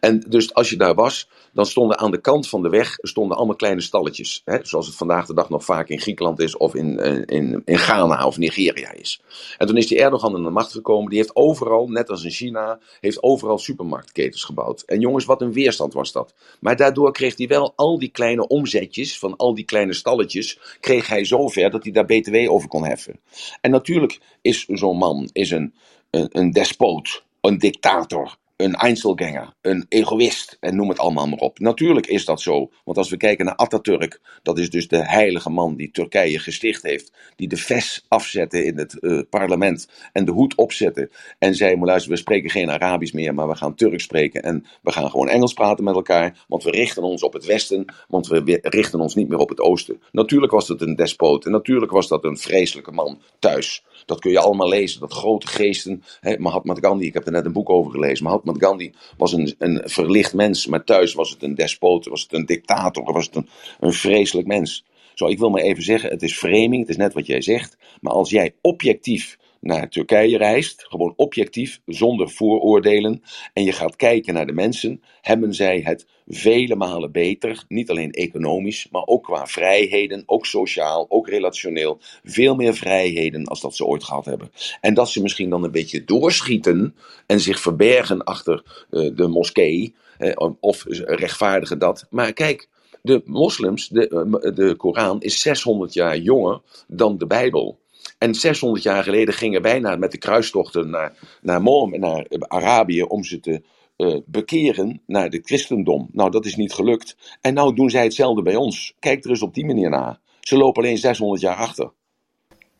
Speaker 1: En dus als je daar was, dan stonden aan de kant van de weg stonden allemaal kleine stalletjes. Hè? Zoals het vandaag de dag nog vaak in Griekenland is, of in, eh, in, in Ghana of Nigeria is. En toen is die Erdogan aan de macht gekomen. Die heeft overal, net als in China, heeft overal supermarktketens gebouwd. En jongens, wat een weerstand was dat. Maar daardoor kreeg hij wel al die kleine omzetjes van al die kleine stalletjes, kreeg hij zover dat hij daar btw over kon heffen. En natuurlijk is zo'n man is een, een, een despoot, een dictator, een Einzelganger, een egoïst en noem het allemaal maar op. Natuurlijk is dat zo, want als we kijken naar Atatürk, dat is dus de heilige man die Turkije gesticht heeft, die de ves afzette in het eh, parlement en de hoed opzette en zei, we spreken geen Arabisch meer, maar we gaan Turks spreken en we gaan gewoon Engels praten met elkaar, want we richten ons op het westen, want we we richten ons niet meer op het oosten. Natuurlijk was dat een despoot en natuurlijk was dat een vreselijke man thuis. Dat kun je allemaal lezen, dat grote geesten. Hè, Mahatma Gandhi, ik heb er net een boek over gelezen. Mahatma Gandhi was een, een verlicht mens, maar thuis was het een despoot, was het een dictator, was het een, een vreselijk mens. Zo, ik wil maar even zeggen, het is framing, het is net wat jij zegt. Maar als jij objectief naar Turkije reist, gewoon objectief, zonder vooroordelen, en je gaat kijken naar de mensen, hebben zij het vele malen beter, niet alleen economisch, maar ook qua vrijheden, ook sociaal, ook relationeel, veel meer vrijheden als dat ze ooit gehad hebben. En dat ze misschien dan een beetje doorschieten en zich verbergen achter uh, de moskee, uh, of rechtvaardigen dat. Maar kijk, de moslims, de, uh, de Koran is 600 jaar jonger dan de Bijbel. En 600 jaar geleden gingen wij naar, met de kruistochten naar, naar, Mohammed, naar Arabië om ze te uh, bekeren naar het christendom. Nou, dat is niet gelukt. En nou doen zij hetzelfde bij ons. Kijk er eens op die manier naar. Ze lopen alleen 600 jaar achter.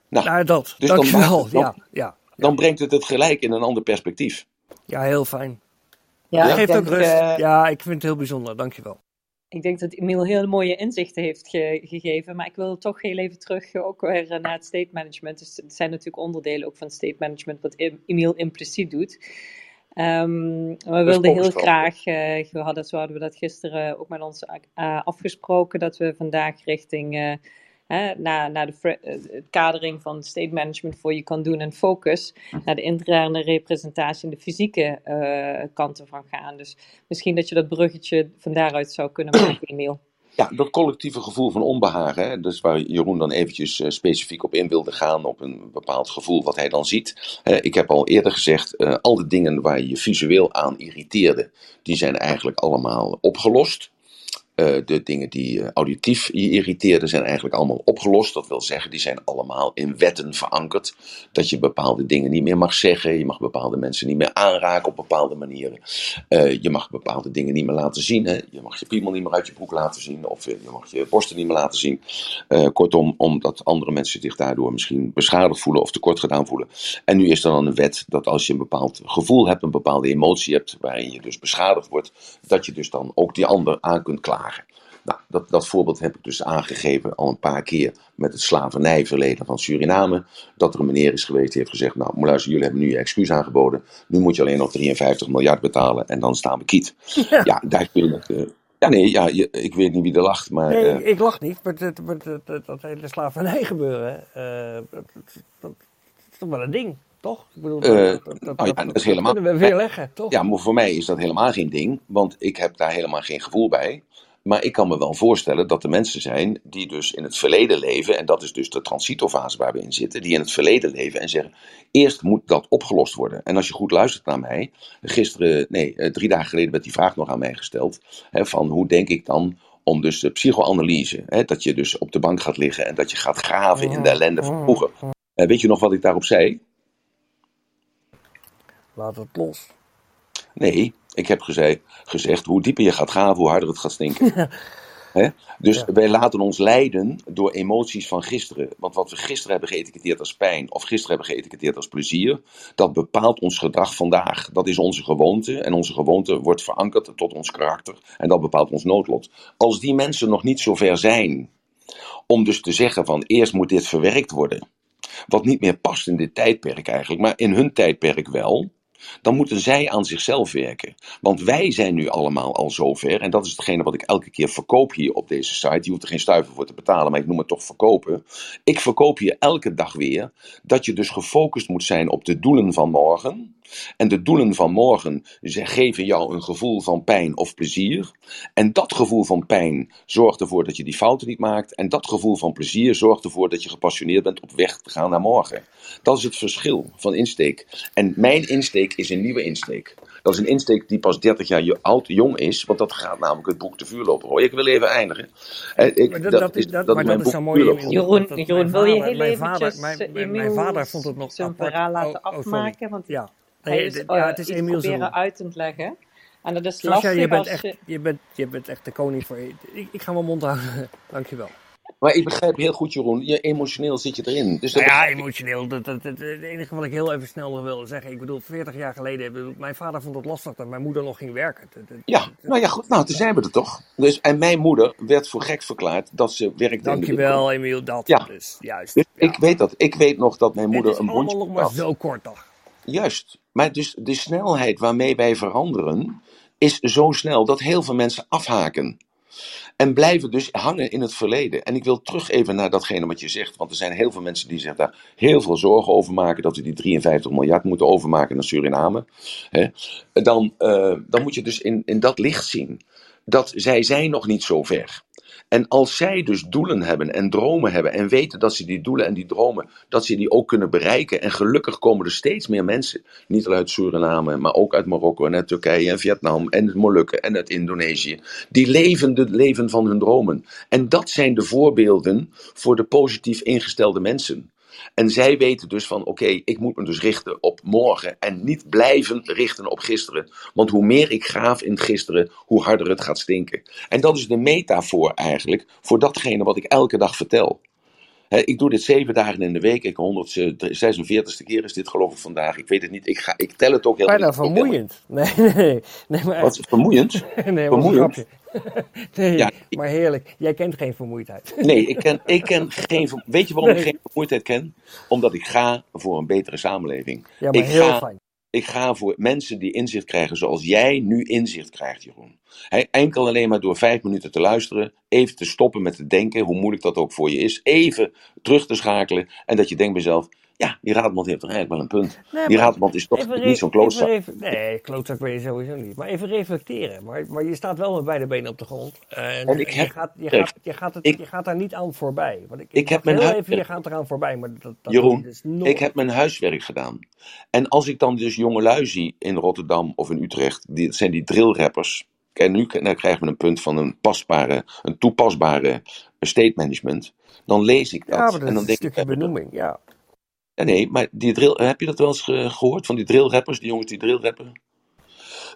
Speaker 3: Nou, nou dat. Dus Dankjewel. Dan, ja, ja,
Speaker 1: dan brengt het het gelijk in een ander perspectief.
Speaker 3: Ja, heel fijn. Ja, ja. geeft ook rust. Uh, ja, ik vind het heel bijzonder. Dankjewel.
Speaker 2: Ik denk dat Emiel heel mooie inzichten heeft ge gegeven. Maar ik wil toch heel even terug ook weer naar het state management. Dus het zijn natuurlijk onderdelen ook van state management wat Emiel impliciet doet. Um, we wilden heel graag, uh, we hadden, zo hadden we dat gisteren ook met ons uh, afgesproken, dat we vandaag richting, uh, naar, naar de kadering van state management voor je kan doen en focus, hm. naar de interne representatie en de fysieke kanten van gaan. Dus misschien dat je dat bruggetje van daaruit zou kunnen [clears throat] maken, Emiel.
Speaker 1: Ja, dat collectieve gevoel van onbehagen. Hè, dus waar Jeroen dan eventjes uh, specifiek op in wilde gaan, op een bepaald gevoel wat hij dan ziet. Uh, ik heb al eerder gezegd, uh, al de dingen waar je visueel aan irriteerde, die zijn eigenlijk allemaal opgelost. Uh, de dingen die uh, auditief je irriteerden zijn eigenlijk allemaal opgelost. Dat wil zeggen, die zijn allemaal in wetten verankerd. Dat je bepaalde dingen niet meer mag zeggen. Je mag bepaalde mensen niet meer aanraken op bepaalde manieren. Uh, je mag bepaalde dingen niet meer laten zien. Hè. Je mag je piemel niet meer uit je broek laten zien. Of je mag je borsten niet meer laten zien. kortom, omdat andere mensen zich daardoor misschien beschadigd voelen of tekort gedaan voelen. En nu is er dan een wet dat als je een bepaald gevoel hebt, een bepaalde emotie hebt, waarin je dus beschadigd wordt, dat je dus dan ook die ander aan kunt klagen. Nou, dat, dat voorbeeld heb ik dus aangegeven al een paar keer met het slavernijverleden van Suriname. Dat er een meneer is geweest die heeft gezegd: Nou, maar luister, jullie hebben nu je excuus aangeboden. Nu moet je alleen nog 53 miljard betalen en dan staan we kiet. Ja, ja daar kun je het. ja, nee, ja, je, ik weet niet wie er lacht, maar...
Speaker 3: Nee, uh, ik lach niet, maar dat, dat, dat, hele slavernij gebeuren, uh, dat, dat, is toch wel een ding, toch? Ik bedoel,
Speaker 1: dat, dat, ja, dat, is helemaal...
Speaker 3: kunnen we weer leggen, toch?
Speaker 1: Ja, maar voor mij is dat helemaal geen ding, want ik heb daar helemaal geen gevoel bij. Maar ik kan me wel voorstellen dat er mensen zijn die dus in het verleden leven, en dat is dus de transitofase waar we in zitten, die in het verleden leven en zeggen, eerst moet dat opgelost worden. En als je goed luistert naar mij, gisteren, nee, eh, drie dagen geleden werd die vraag nog aan mij gesteld, hè, van hoe denk ik dan om dus de psychoanalyse, hè, dat je dus op de bank gaat liggen en dat je gaat graven in de ellende van vroeger. Uh, weet je nog wat ik daarop zei?
Speaker 3: Laat het los.
Speaker 1: Nee, ik heb gezegd, gezegd hoe dieper je gaat graven, hoe harder het gaat stinken. [laughs] Dus wij laten ons leiden door emoties van gisteren. Want wat we gisteren hebben geëtiketteerd als pijn of gisteren hebben geëtiketteerd als plezier, dat bepaalt ons gedrag vandaag. Dat is onze gewoonte en onze gewoonte wordt verankerd tot ons karakter en dat bepaalt ons noodlot. Als die mensen nog niet zo ver zijn om dus te zeggen van eerst moet dit verwerkt worden, wat niet meer past in dit tijdperk eigenlijk, maar in hun tijdperk wel dan moeten zij aan zichzelf werken. Want wij zijn nu allemaal al zover, en dat is hetgene wat ik elke keer verkoop hier op deze site. Je hoeft er geen stuiver voor te betalen, maar ik noem het toch verkopen. Ik verkoop hier elke dag weer dat je dus gefocust moet zijn op de doelen van morgen. En de doelen van morgen geven jou een gevoel van pijn of plezier. En dat gevoel van pijn zorgt ervoor dat je die fouten niet maakt. En dat gevoel van plezier zorgt ervoor dat je gepassioneerd bent op weg te gaan naar morgen. Dat is het verschil van insteek. En mijn insteek is een nieuwe insteek. Dat is een insteek die pas 30 jaar oud, jong is, want dat gaat namelijk het boek De Vuurloper. Hoor, ik wil even eindigen. Ik,
Speaker 3: maar dat, dat, is, dat, dat maar dat is zo mooi.
Speaker 2: Jeroen, Jeroen wil je heel
Speaker 3: even mijn, mijn, vader vond het nog
Speaker 2: verhaal laten oh, oh, afmaken? Want
Speaker 3: ja.
Speaker 2: Nee, is, ja, het is iets proberen uit te leggen. En dat is
Speaker 3: Sascha,
Speaker 2: lastig
Speaker 3: je bent, echt, je, bent, je bent echt de koning voor... Ik, ik ga mijn mond houden. [laughs] Dankjewel.
Speaker 1: Maar ik begrijp heel goed, Jeroen. Je, emotioneel zit je erin. Dus
Speaker 3: nou ja, emotioneel. Dat, dat, dat, het enige wat ik heel even snel nog wil zeggen. Ik bedoel, 40 jaar geleden. Mijn vader vond het lastig dat mijn moeder nog ging werken.
Speaker 1: ja, nou ja, goed. Nou, toen zijn we er toch. Dus, en mijn moeder werd voor gek verklaard dat ze werkte
Speaker 3: Dankjewel, Emiel. Dat ja. dus, juist.
Speaker 1: Dus ik weet dat. Ik weet nog dat mijn moeder
Speaker 3: een
Speaker 1: bondje
Speaker 3: nog maar zo kort toch.
Speaker 1: Juist. Maar dus de snelheid waarmee wij veranderen is zo snel dat heel veel mensen afhaken. En blijven dus hangen in het verleden. En ik wil terug even naar datgene wat je zegt. Want er zijn heel veel mensen die zich daar heel veel zorgen over maken. Dat we die 53 miljard moeten overmaken naar Suriname. Hè? Dan, uh, dan moet je dus in, in dat licht zien. Dat zij zijn nog niet zo ver. En als zij dus doelen hebben en dromen hebben en weten dat ze die doelen en die dromen, dat ze die ook kunnen bereiken. En gelukkig komen er steeds meer mensen, niet alleen uit Suriname, maar ook uit Marokko en uit Turkije en Vietnam en het Molukken en uit Indonesië. Die leven het leven van hun dromen. En dat zijn de voorbeelden voor de positief ingestelde mensen. En zij weten dus van oké, ik moet me dus richten op morgen en niet blijven richten op gisteren. Want hoe meer ik graaf in gisteren, hoe harder het gaat stinken. En dat is de metafoor eigenlijk voor datgene wat ik elke dag vertel. Ik doe dit zeven dagen in de week. Ik 146ste keer is dit geloof ik vandaag. Ik weet het niet. Ik, ga, ik tel het ook heel
Speaker 3: Bijna vermoeiend. [laughs] Nee, nee, nee. Maar...
Speaker 1: Wat, vermoeiend? [laughs]
Speaker 3: nee, vermoeiend? [laughs] nee, ja, maar heerlijk. Jij kent geen vermoeidheid.
Speaker 1: nee, ik ken, ik ken geen Weet je waarom ik geen vermoeidheid ken? Omdat ik ga voor een betere samenleving.
Speaker 3: Ja, maar
Speaker 1: ik
Speaker 3: heel
Speaker 1: ga,
Speaker 3: fijn.
Speaker 1: Ik ga voor mensen die inzicht krijgen zoals jij nu inzicht krijgt, Jeroen. Enkel alleen maar door vijf minuten te luisteren, even te stoppen met te denken, hoe moeilijk dat ook voor je is, even terug te schakelen en dat je denkt bij jezelf, ja, die raadman heeft toch eigenlijk wel een punt.
Speaker 3: Nee,
Speaker 1: die raadman is toch niet zo'n klootzak.
Speaker 3: Nee, klootzak ben je sowieso niet. Maar even reflecteren. Maar, maar je staat wel met beide benen op de grond. En,
Speaker 1: En ik
Speaker 3: je, gaat, je, gaat, je, gaat het,
Speaker 1: ik-
Speaker 3: je gaat daar niet aan voorbij. Want ik,
Speaker 1: Ik heb mijn
Speaker 3: heel even, je gaat eraan voorbij. Maar dat, dat
Speaker 1: Jeroen,
Speaker 3: dus nooit.
Speaker 1: Ik heb mijn huiswerk gedaan. En als ik dan dus jongelui zie in Rotterdam of in Utrecht, die, dat zijn die drillrappers. En nu nou krijgen we een punt van een, pasbare, een toepasbare state management. Dan lees ik dat.
Speaker 3: Ja, maar dat
Speaker 1: en
Speaker 3: is
Speaker 1: dan
Speaker 3: een
Speaker 1: denk ik,
Speaker 3: stukje benoeming. Ja.
Speaker 1: Ja, nee, maar die drill, heb je dat wel eens ge- gehoord van die drillrappers, die jongens die drillrappen?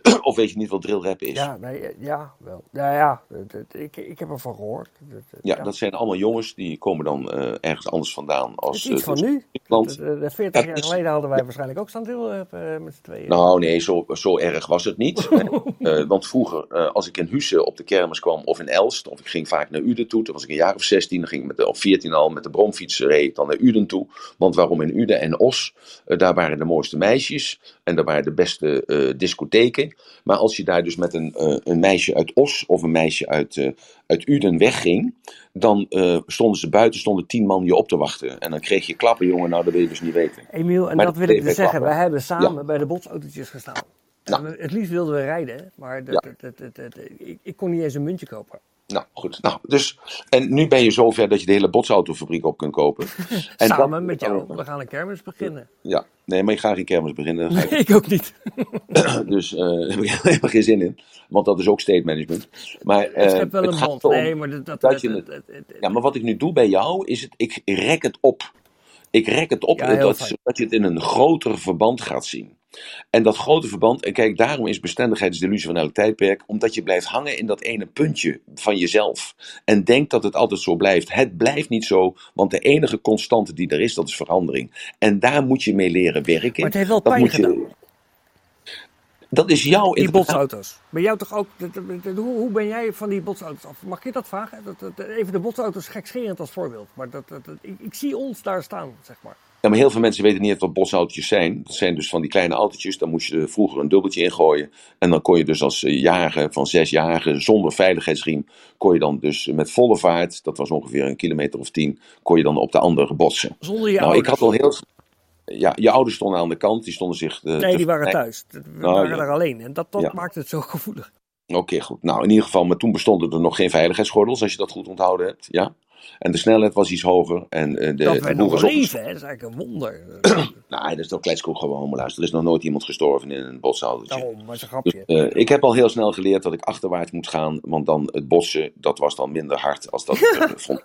Speaker 1: [clears throat] of weet je niet wat drillrappen is?
Speaker 3: Ja, nee, eh, ja, wel. Ja, ja, dat- dat- ik, ik heb ervan gehoord. Dat-
Speaker 1: Ja, dat zijn allemaal jongens die komen dan eh, ergens anders vandaan
Speaker 3: Het
Speaker 1: als
Speaker 3: is iets
Speaker 1: eh,
Speaker 3: van
Speaker 1: dus
Speaker 3: nu.
Speaker 1: Nederland.
Speaker 3: Dat- dat- dat 40
Speaker 1: Ja,
Speaker 3: jaar
Speaker 1: is-
Speaker 3: geleden hadden wij waarschijnlijk ook staan deel eh, met z'n tweeën.
Speaker 1: Nou, nee, zo, zo erg was het niet. [laughs] Want vroeger, als ik in Husse op de kermis kwam of in Elst, of ik ging vaak naar Uden toe, toen was ik een jaar of 16, dan ging ik met de, of 14 al met de bromfiets reed dan naar Uden toe. Want waarom in Uden en Os? Daar waren de mooiste meisjes en daar waren de beste eh, Maar als je daar dus met een, eh, een meisje uit Os of een meisje uit, eh, uit Uden wegging, dan eh, stonden ze buiten, stonden tien man je op te wachten. En dan kreeg je klappen, jongen, nou dat wil je dus niet weten.
Speaker 3: Emiel, en
Speaker 1: Maar
Speaker 3: dat
Speaker 1: dat
Speaker 3: wil ik dus zeggen. Wij hebben samen bij de botsautootjes gestaan.
Speaker 1: Nou.
Speaker 3: Het liefst wilden we rijden, maar dat, dat, dat, dat- dat- ik, ik kon niet eens een muntje kopen.
Speaker 1: Nou, goed. Nou, dus, en nu ben je zover dat je de hele botsautofabriek op kunt kopen. [laughs] En
Speaker 3: Samen
Speaker 1: dat-
Speaker 3: met jou. We gaan een kermis beginnen.
Speaker 1: Ja, nee, maar ik ga geen kermis beginnen.
Speaker 3: Ik ook niet.
Speaker 1: ik- [coughs] dus eh, [laughs] daar heb ik helemaal geen zin in. Want dat is ook state management. Maar,
Speaker 3: Het
Speaker 1: eh,
Speaker 3: schept wel een
Speaker 1: erom
Speaker 3: Nee, maar dat... dat,
Speaker 1: dat
Speaker 3: dat-
Speaker 1: je
Speaker 3: dat-
Speaker 1: het-
Speaker 3: dat- dat-
Speaker 1: Ja, maar wat ik nu doe bij jou, is het, ik rek het op. Ik rek het op
Speaker 3: Ja,
Speaker 1: dat,
Speaker 3: fijn.
Speaker 1: dat je het in een groter verband gaat zien. En dat grote verband, en kijk, daarom is bestendigheid is de illusie van elk tijdperk, omdat je blijft hangen in dat ene puntje van jezelf. En denkt dat het altijd zo blijft. Het blijft niet zo, want de enige constante die er is, dat is verandering. En daar moet je mee leren werken.
Speaker 3: Maar het heeft wel
Speaker 1: Dat
Speaker 3: pijn
Speaker 1: moet je-
Speaker 3: gedaan.
Speaker 1: Dat is jouw
Speaker 3: Die botsauto's. Ben jou toch ook... hoe, ben jij van die botsauto's af? Mag ik dat vragen? Even de botsauto's gekscherend als voorbeeld. Maar dat, dat, dat- ik, ik zie ons daar staan, zeg maar.
Speaker 1: Ja, maar heel veel mensen weten niet wat botsautootjes zijn. Dat zijn dus van die kleine autootjes. Daar moest je vroeger een dubbeltje in gooien. En dan kon je dus als eh, jarige van zes jaren zonder veiligheidsriem. kon je dan dus met volle vaart. dat was ongeveer een kilometer of tien. kon je dan op de andere botsen.
Speaker 3: Zonder je
Speaker 1: nou, ik
Speaker 3: ouders.
Speaker 1: had al heel. Ja, je ouders stonden aan de kant. Die stonden zich. eh,
Speaker 3: Nee, die waren thuis. We
Speaker 1: Nou,
Speaker 3: waren
Speaker 1: ja.
Speaker 3: daar alleen. En dat, dat
Speaker 1: Ja.
Speaker 3: maakt het zo gevoelig.
Speaker 1: Oké, goed. Nou, in ieder geval, maar toen bestonden er nog geen veiligheidsgordels, als je dat goed onthouden hebt. Ja. En de snelheid was iets hoger. En eh, de,
Speaker 3: dat wij nog leven, hè. is eigenlijk een wonder. [clears throat]
Speaker 1: Nou, dat is toch kletskoek gewoon. Maar luister, er is nog nooit iemand gestorven in een botsautootje.
Speaker 3: Daarom, maar een
Speaker 1: Dus,
Speaker 3: grapje.
Speaker 1: eh, ik heb al heel snel geleerd dat ik achterwaarts moet gaan, want dan het botsen, dat was dan minder hard als dat ik eh, [laughs] vond.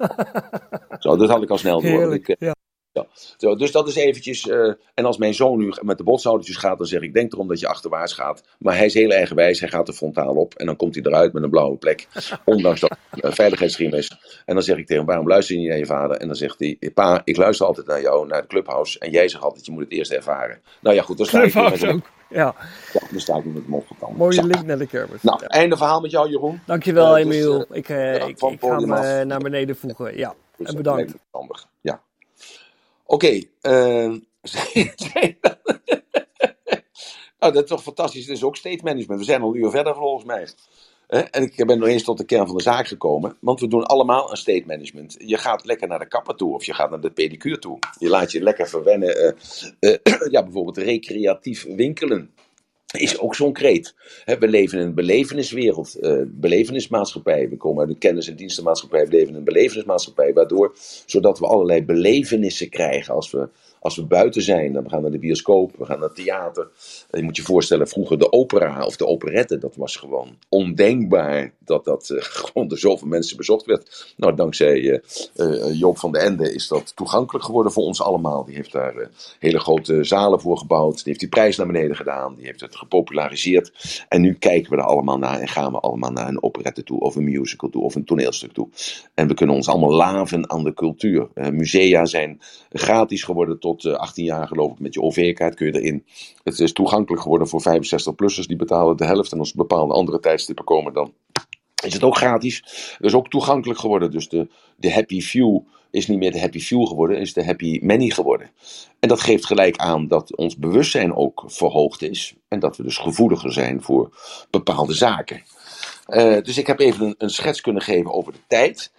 Speaker 1: Zo, dat had ik al snel door.
Speaker 3: Heerlijk.
Speaker 1: Ik,
Speaker 3: Ja.
Speaker 1: Ja. Zo, dus dat is eventjes, eh, en als mijn zoon nu met de botsautootjes gaat, dan zeg ik, denk erom dat je achterwaarts gaat. Maar hij is heel eigenwijs, hij gaat er frontaal op en dan komt hij eruit met een blauwe plek, [laughs] ondanks dat het een veiligheidsriem is. En dan zeg ik tegen hem, waarom luister je niet naar je vader? En dan zegt hij, pa, ik luister altijd naar jou, naar het clubhouse, en jij zegt altijd, je moet het eerst ervaren. Nou ja, goed, dan sta met
Speaker 3: Clubhouse
Speaker 1: hem,
Speaker 3: ook. Ja,
Speaker 1: ja, dan sta ik met hem
Speaker 3: mooie
Speaker 1: Zo.
Speaker 3: link naar de kermis.
Speaker 1: Nou,
Speaker 3: Ja.
Speaker 1: einde verhaal met jou, Jeroen.
Speaker 3: Dankjewel,
Speaker 1: eh, dus,
Speaker 3: Emiel.
Speaker 1: eh,
Speaker 3: ik, eh,
Speaker 1: ja,
Speaker 3: ik, ga
Speaker 1: af.
Speaker 3: naar beneden voegen. Ja,
Speaker 1: Dus
Speaker 3: en
Speaker 1: dat
Speaker 3: bedankt.
Speaker 1: Ja. Oké. [laughs] eh, [laughs] nou, dat is toch fantastisch. Het is ook state management. We zijn al een uur verder volgens mij. En ik ben nog eens tot de kern van de zaak gekomen. Want we doen allemaal een state management. Je gaat lekker naar de kapper toe of je gaat naar de pedicure toe. Je laat je lekker verwennen. Uh, uh, [clears throat] ja, bijvoorbeeld recreatief winkelen is ook zo'n kreet. we leven in een beleveniswereld, uh, belevenismaatschappij. We komen uit een kennis- en dienstenmaatschappij, we leven in een belevenismaatschappij. Waardoor, zodat we allerlei belevenissen krijgen als we als we buiten zijn, dan we gaan naar de bioscoop, we gaan naar het theater. Je moet je voorstellen, vroeger de opera of de operette, dat was gewoon ondenkbaar dat dat uh, [laughs] gewoon door zoveel mensen bezocht werd. Nou, dankzij uh, Joop van den Ende is dat toegankelijk geworden voor ons allemaal. Die heeft daar hele grote zalen voor gebouwd, die heeft die prijs naar beneden gedaan, die heeft het gepopulariseerd. En nu kijken we er allemaal naar en gaan we allemaal naar een operette toe, of een musical toe, of een toneelstuk toe. En we kunnen ons allemaal laven aan de cultuur. musea zijn gratis geworden tot tot 18 jaar geloof ik met je OV-kaart kun je erin. Het is toegankelijk geworden voor 65-plussers, die betalen de helft. En als bepaalde andere tijdstippen komen, dan is het ook gratis. Het is ook toegankelijk geworden. Dus de, de happy few is niet meer de happy few geworden, is de happy many geworden. En dat geeft gelijk aan dat ons bewustzijn ook verhoogd is. En dat we dus gevoeliger zijn voor bepaalde zaken. Uh, dus ik heb even een schets kunnen geven over de tijd.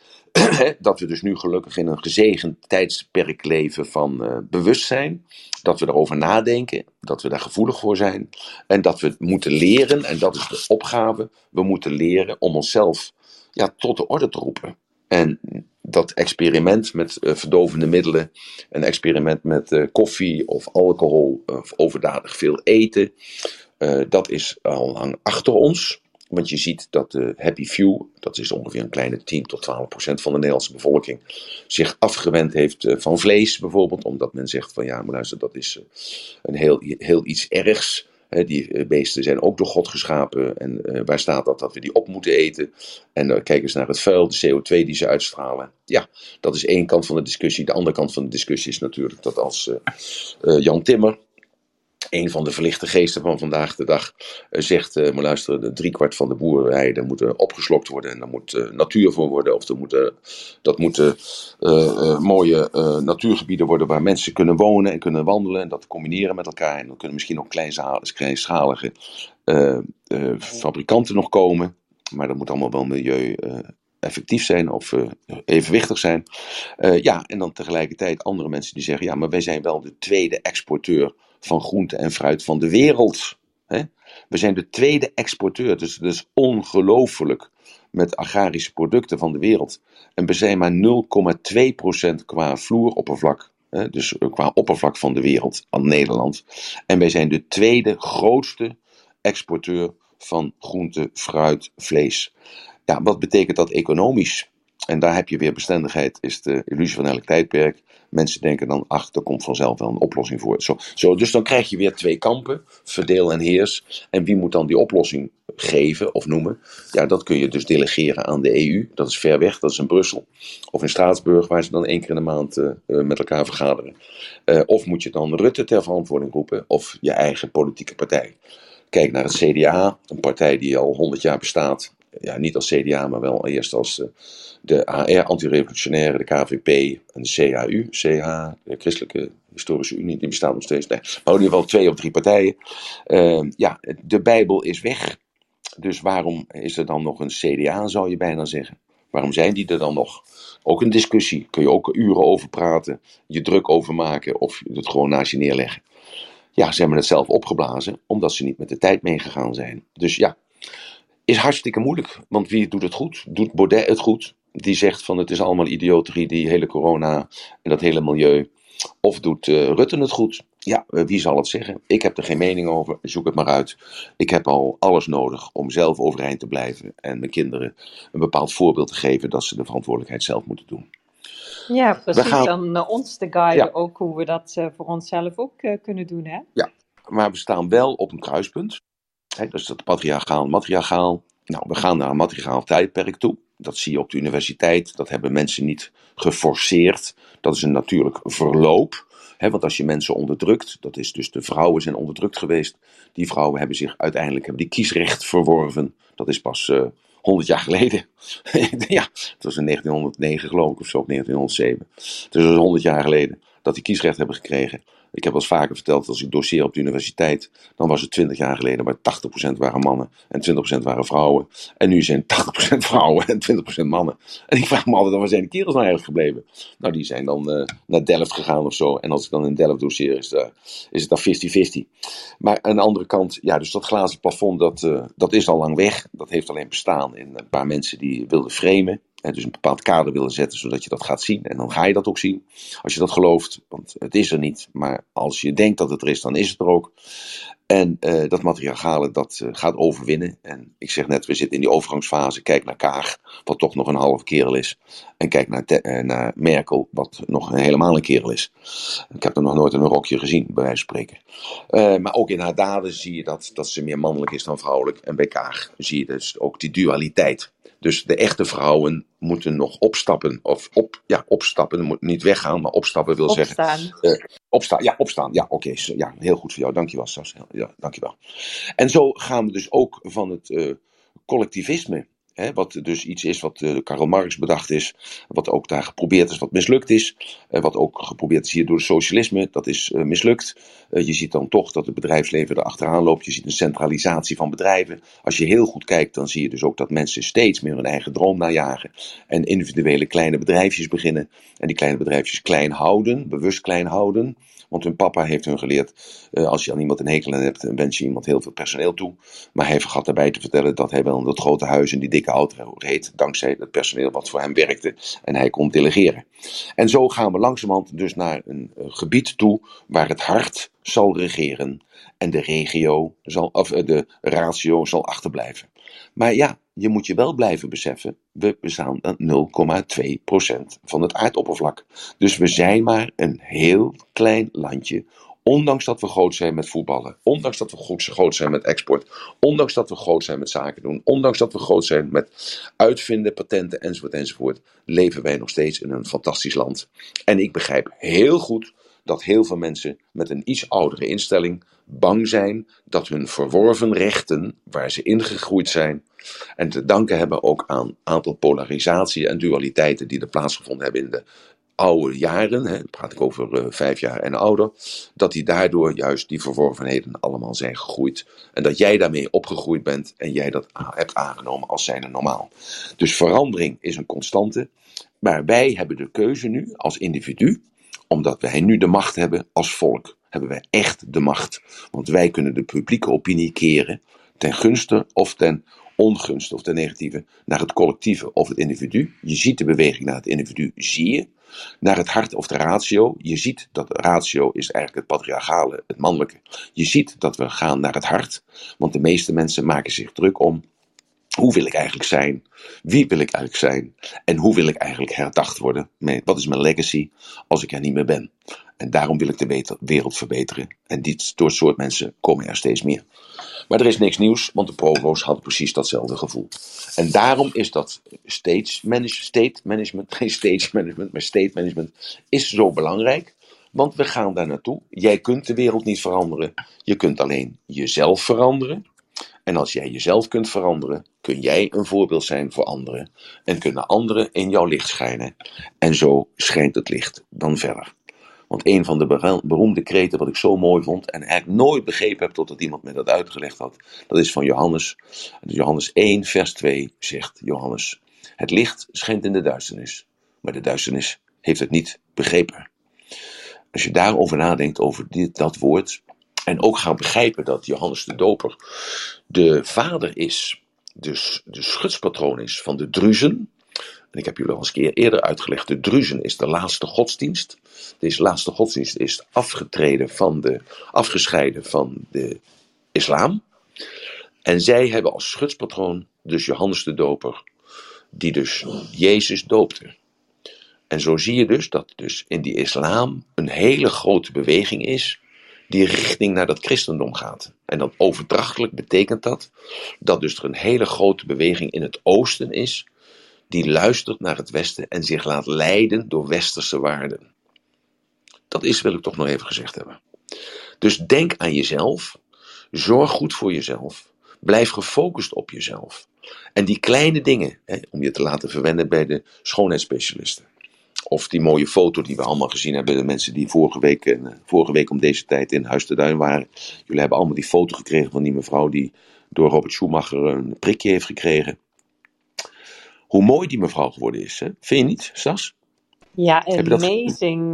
Speaker 1: Dat we dus nu gelukkig in een gezegend tijdsperk leven van uh, bewustzijn. Dat we erover nadenken, dat we daar gevoelig voor zijn. En dat we moeten leren, en dat is de opgave, we moeten leren om onszelf ja, tot de orde te roepen. En dat experiment met uh, verdovende middelen, een experiment met uh, koffie of alcohol of overdadig veel eten, dat is al lang achter ons. Want je ziet dat de happy few, dat is ongeveer een kleine 10 tot 12 procent van de Nederlandse bevolking, zich afgewend heeft eh, van vlees bijvoorbeeld. Omdat men zegt van ja, maar luister, dat is eh, een heel, heel iets ergs. Die eh, beesten zijn ook door God geschapen. En waar staat dat? Dat we die op moeten eten. En kijk eens naar het vuil, de CO2 die ze uitstralen. Ja, dat is één kant van de discussie. De andere kant van de discussie is natuurlijk dat als Jan Timmer, een van de verlichte geesten van vandaag de dag uh, zegt: uh, maar luister, de driekwart van de boerenweiden moeten opgeslokt worden en daar moet uh, natuur voor worden. Of er moeten, dat moeten mooie natuurgebieden worden waar mensen kunnen wonen en kunnen wandelen en dat combineren met elkaar. En dan kunnen misschien ook kleinschalige fabrikanten nog komen, maar dat moet allemaal wel milieu effectief zijn of evenwichtig zijn. Ja, en dan tegelijkertijd andere mensen die zeggen: ja, maar wij zijn wel de tweede exporteur van groente en fruit van de wereld. Hè? We zijn de tweede exporteur, dus dat ongelooflijk met agrarische producten van de wereld. En we zijn maar 0,2% qua vloeroppervlak, hè? dus eh, qua oppervlak van de wereld aan Nederland. En wij zijn de tweede grootste exporteur van groente, fruit, vlees. Ja, wat betekent dat economisch? En daar heb je weer bestendigheid, is de illusie van elk tijdperk. Mensen denken dan, ach, er komt vanzelf wel een oplossing voor. Zo, zo, dus dan krijg je weer twee kampen, verdeel en heers. En wie moet dan die oplossing geven of noemen? Ja, dat kun je dus delegeren aan de EU. Dat is ver weg, dat is in Brussel. Of in Straatsburg, waar ze dan één keer in de maand uh, met elkaar vergaderen. Uh, of moet je dan Rutte ter verantwoording roepen, of je eigen politieke partij. Kijk naar het CDA, een partij die al 100 jaar bestaat. Ja, niet als CDA, maar wel eerst als de AR, antirevolutionaire, de KVP en de CHU, CH, de Christelijke Historische Unie, die bestaat nog steeds. Nee, maar in ieder geval twee of drie partijen. Uh, ja, de Bijbel is weg. Dus waarom is er dan nog een CDA, zou je bijna zeggen? Waarom zijn die er dan nog? Ook een discussie. Kun je ook uren over praten, je druk over maken of het gewoon naast je neerleggen. Ja, ze hebben het zelf opgeblazen, omdat ze niet met de tijd meegegaan zijn. Dus ja, is hartstikke moeilijk. Want wie doet het goed? Doet Baudet het goed? Die zegt van het is allemaal idioterie, die hele corona en dat hele milieu. Of doet uh, Rutte het goed? Ja, uh, wie zal het zeggen? Ik heb er geen mening over, zoek het maar uit. Ik heb al alles nodig om zelf overeind te blijven en mijn kinderen een bepaald voorbeeld te geven dat ze de verantwoordelijkheid zelf moeten doen.
Speaker 2: Ja, precies. Gaan... Dan uh, ons te guiden ja. ook hoe we dat voor onszelf ook kunnen doen. Hè?
Speaker 1: Ja, maar we staan wel op een kruispunt. Hè, dus dat patriarchaal, matriarchaal. Nou, we gaan naar een matriarchaal tijdperk toe. Dat zie je op de universiteit. Dat hebben mensen niet geforceerd. Dat is een natuurlijk verloop. want als je mensen onderdrukt, dat is dus de vrouwen zijn onderdrukt geweest. Die vrouwen hebben zich uiteindelijk hebben die kiesrecht verworven. Dat is pas uh, 100 jaar geleden. [laughs] ja, dat was in 1909 geloof ik of zo, of 1907. Dus dat is 100 jaar geleden dat die kiesrecht hebben gekregen. Ik heb wel eens vaker verteld, als ik doseer op de universiteit, dan was het 20 jaar geleden waar 80% waren mannen en 20% waren vrouwen. En nu zijn 80% [laughs] vrouwen en 20% mannen. En ik vraag me altijd, waar zijn de kerels nou eigenlijk gebleven? Nou, die zijn dan uh, naar Delft gegaan of zo. En als ik dan in Delft doseer, is, uh, is het dan 50-50. Maar aan de andere kant, ja, dus dat glazen plafond, dat, uh, dat is al lang weg. Dat heeft alleen bestaan in een paar mensen die wilden framen dus een bepaald kader willen zetten, zodat je dat gaat zien. En dan ga je dat ook zien. Als je dat gelooft, want het is er niet. Maar als je denkt dat het er is, dan is het er ook. En uh, dat materialen dat uh, gaat overwinnen. En ik zeg net, we zitten in die overgangsfase. Kijk naar Kaag, wat toch nog een halve kerel is. En kijk naar, uh, naar Merkel, wat nog helemaal een kerel is. Ik heb er nog nooit een rokje gezien, bij wijze van spreken. maar ook in haar daden zie je dat, dat ze meer mannelijk is dan vrouwelijk. En bij Kaag zie je dus ook die dualiteit. Dus de echte vrouwen moeten nog opstappen. Of op, ja, opstappen, moet niet weggaan, maar opstappen wil
Speaker 2: opstaan.
Speaker 1: zeggen. Uh, opstaan. Ja, opstaan. Ja, oké. Okay. Ja, heel goed voor jou. Dankjewel, Sas. Ja, dankjewel. En zo gaan we dus ook van het uh, collectivisme Hè, wat dus iets is wat uh, Karl Marx bedacht is, wat ook daar geprobeerd is, wat mislukt is. Uh, wat ook geprobeerd is hier door het socialisme, dat is uh, mislukt. je ziet dan toch dat het bedrijfsleven erachteraan loopt. Je ziet een centralisatie van bedrijven. Als je heel goed kijkt, dan zie je dus ook dat mensen steeds meer hun eigen droom najagen. En individuele kleine bedrijfjes beginnen. En die kleine bedrijfjes klein houden, bewust klein houden. Want hun papa heeft hun geleerd, uh, als je aan iemand een hekel hebt, dan wens je iemand heel veel personeel toe. Maar hij vergat daarbij te vertellen dat hij wel in dat grote huis en die dikke auto reed, dankzij het personeel wat voor hem werkte. En hij kon delegeren. En zo gaan we langzamerhand dus naar een uh, gebied toe waar het hart zal regeren en de regio zal, of de ratio zal achterblijven. Maar ja, je moet je wel blijven beseffen, we bestaan aan 0,2% van het aardoppervlak. Dus we zijn maar een heel klein landje. Ondanks dat we groot zijn met voetballen, ondanks dat we groot zijn met export, ondanks dat we groot zijn met zaken doen, ondanks dat we groot zijn met uitvinden, patenten enzovoort enzovoort, leven wij nog steeds in een fantastisch land. En ik begrijp heel goed dat heel veel mensen met een iets oudere instelling bang zijn dat hun verworven rechten, waar ze ingegroeid zijn, en te danken hebben ook aan een aantal polarisatie en dualiteiten die er plaatsgevonden hebben in de oude jaren, hè, praat ik over uh, vijf jaar en ouder, dat die daardoor juist die verworvenheden allemaal zijn gegroeid. En dat jij daarmee opgegroeid bent en jij dat hebt aangenomen als zijnde normaal. Dus verandering is een constante, maar wij hebben de keuze nu als individu, omdat wij nu de macht hebben als volk, hebben wij echt de macht. Want wij kunnen de publieke opinie keren ten gunste of ten ongunst of ten negatieve naar het collectieve of het individu. Je ziet de beweging naar het individu, zie je. Naar het hart of de ratio. Je ziet dat de ratio is eigenlijk het patriarchale, het mannelijke. Je ziet dat we gaan naar het hart. Want de meeste mensen maken zich druk om hoe wil ik eigenlijk zijn? Wie wil ik eigenlijk zijn? En hoe wil ik eigenlijk herdacht worden? Wat is mijn legacy als ik er niet meer ben? En daarom wil ik de wereld verbeteren. En dit soort mensen komen er steeds meer. Maar er is niks nieuws, want de provo's hadden precies datzelfde gevoel. En daarom is dat manage, state management, [laughs] geen stage management, maar state management, is zo belangrijk. Want we gaan daar naartoe. Jij kunt de wereld niet veranderen. Je kunt alleen jezelf veranderen. En als jij jezelf kunt veranderen, kun jij een voorbeeld zijn voor anderen. En kunnen anderen in jouw licht schijnen. En zo schijnt het licht dan verder. Want een van de beroemde kreten wat ik zo mooi vond en eigenlijk nooit begrepen heb totdat iemand me dat uitgelegd had, dat is van Johannes. Johannes 1, vers 2 zegt Johannes, het licht schijnt in de duisternis, maar de duisternis heeft het niet begrepen. Als je daarover nadenkt, over dit, dat woord, en ook gaat begrijpen dat Johannes de Doper de vader is, dus de schutspatroon is van de druzen, en ik heb jullie al eens een keer eerder uitgelegd, de Druzen is de laatste godsdienst. Deze laatste godsdienst is afgetreden van de, afgescheiden van de islam. En zij hebben als schutspatroon dus Johannes de Doper, die dus Jezus doopte. En zo zie je dus dat dus in die islam een hele grote beweging is die richting naar dat christendom gaat. En dan overdrachtelijk betekent dat dat dus er een hele grote beweging in het oosten is die luistert naar het Westen en zich laat leiden door westerse waarden. Dat is, wil ik toch nog even gezegd hebben. Dus denk aan jezelf, zorg goed voor jezelf, blijf gefocust op jezelf. En die kleine dingen, hè, om je te laten verwennen bij de schoonheidsspecialisten. of die mooie foto die we allemaal gezien hebben. De mensen die vorige week, eh, vorige week om deze tijd in Huis te Duin waren. Jullie hebben allemaal die foto gekregen van die mevrouw die door Robert Schumacher een prikje heeft gekregen. Hoe mooi die mevrouw geworden is. Hè? Vind je niet, Sas?
Speaker 2: Ja, amazing.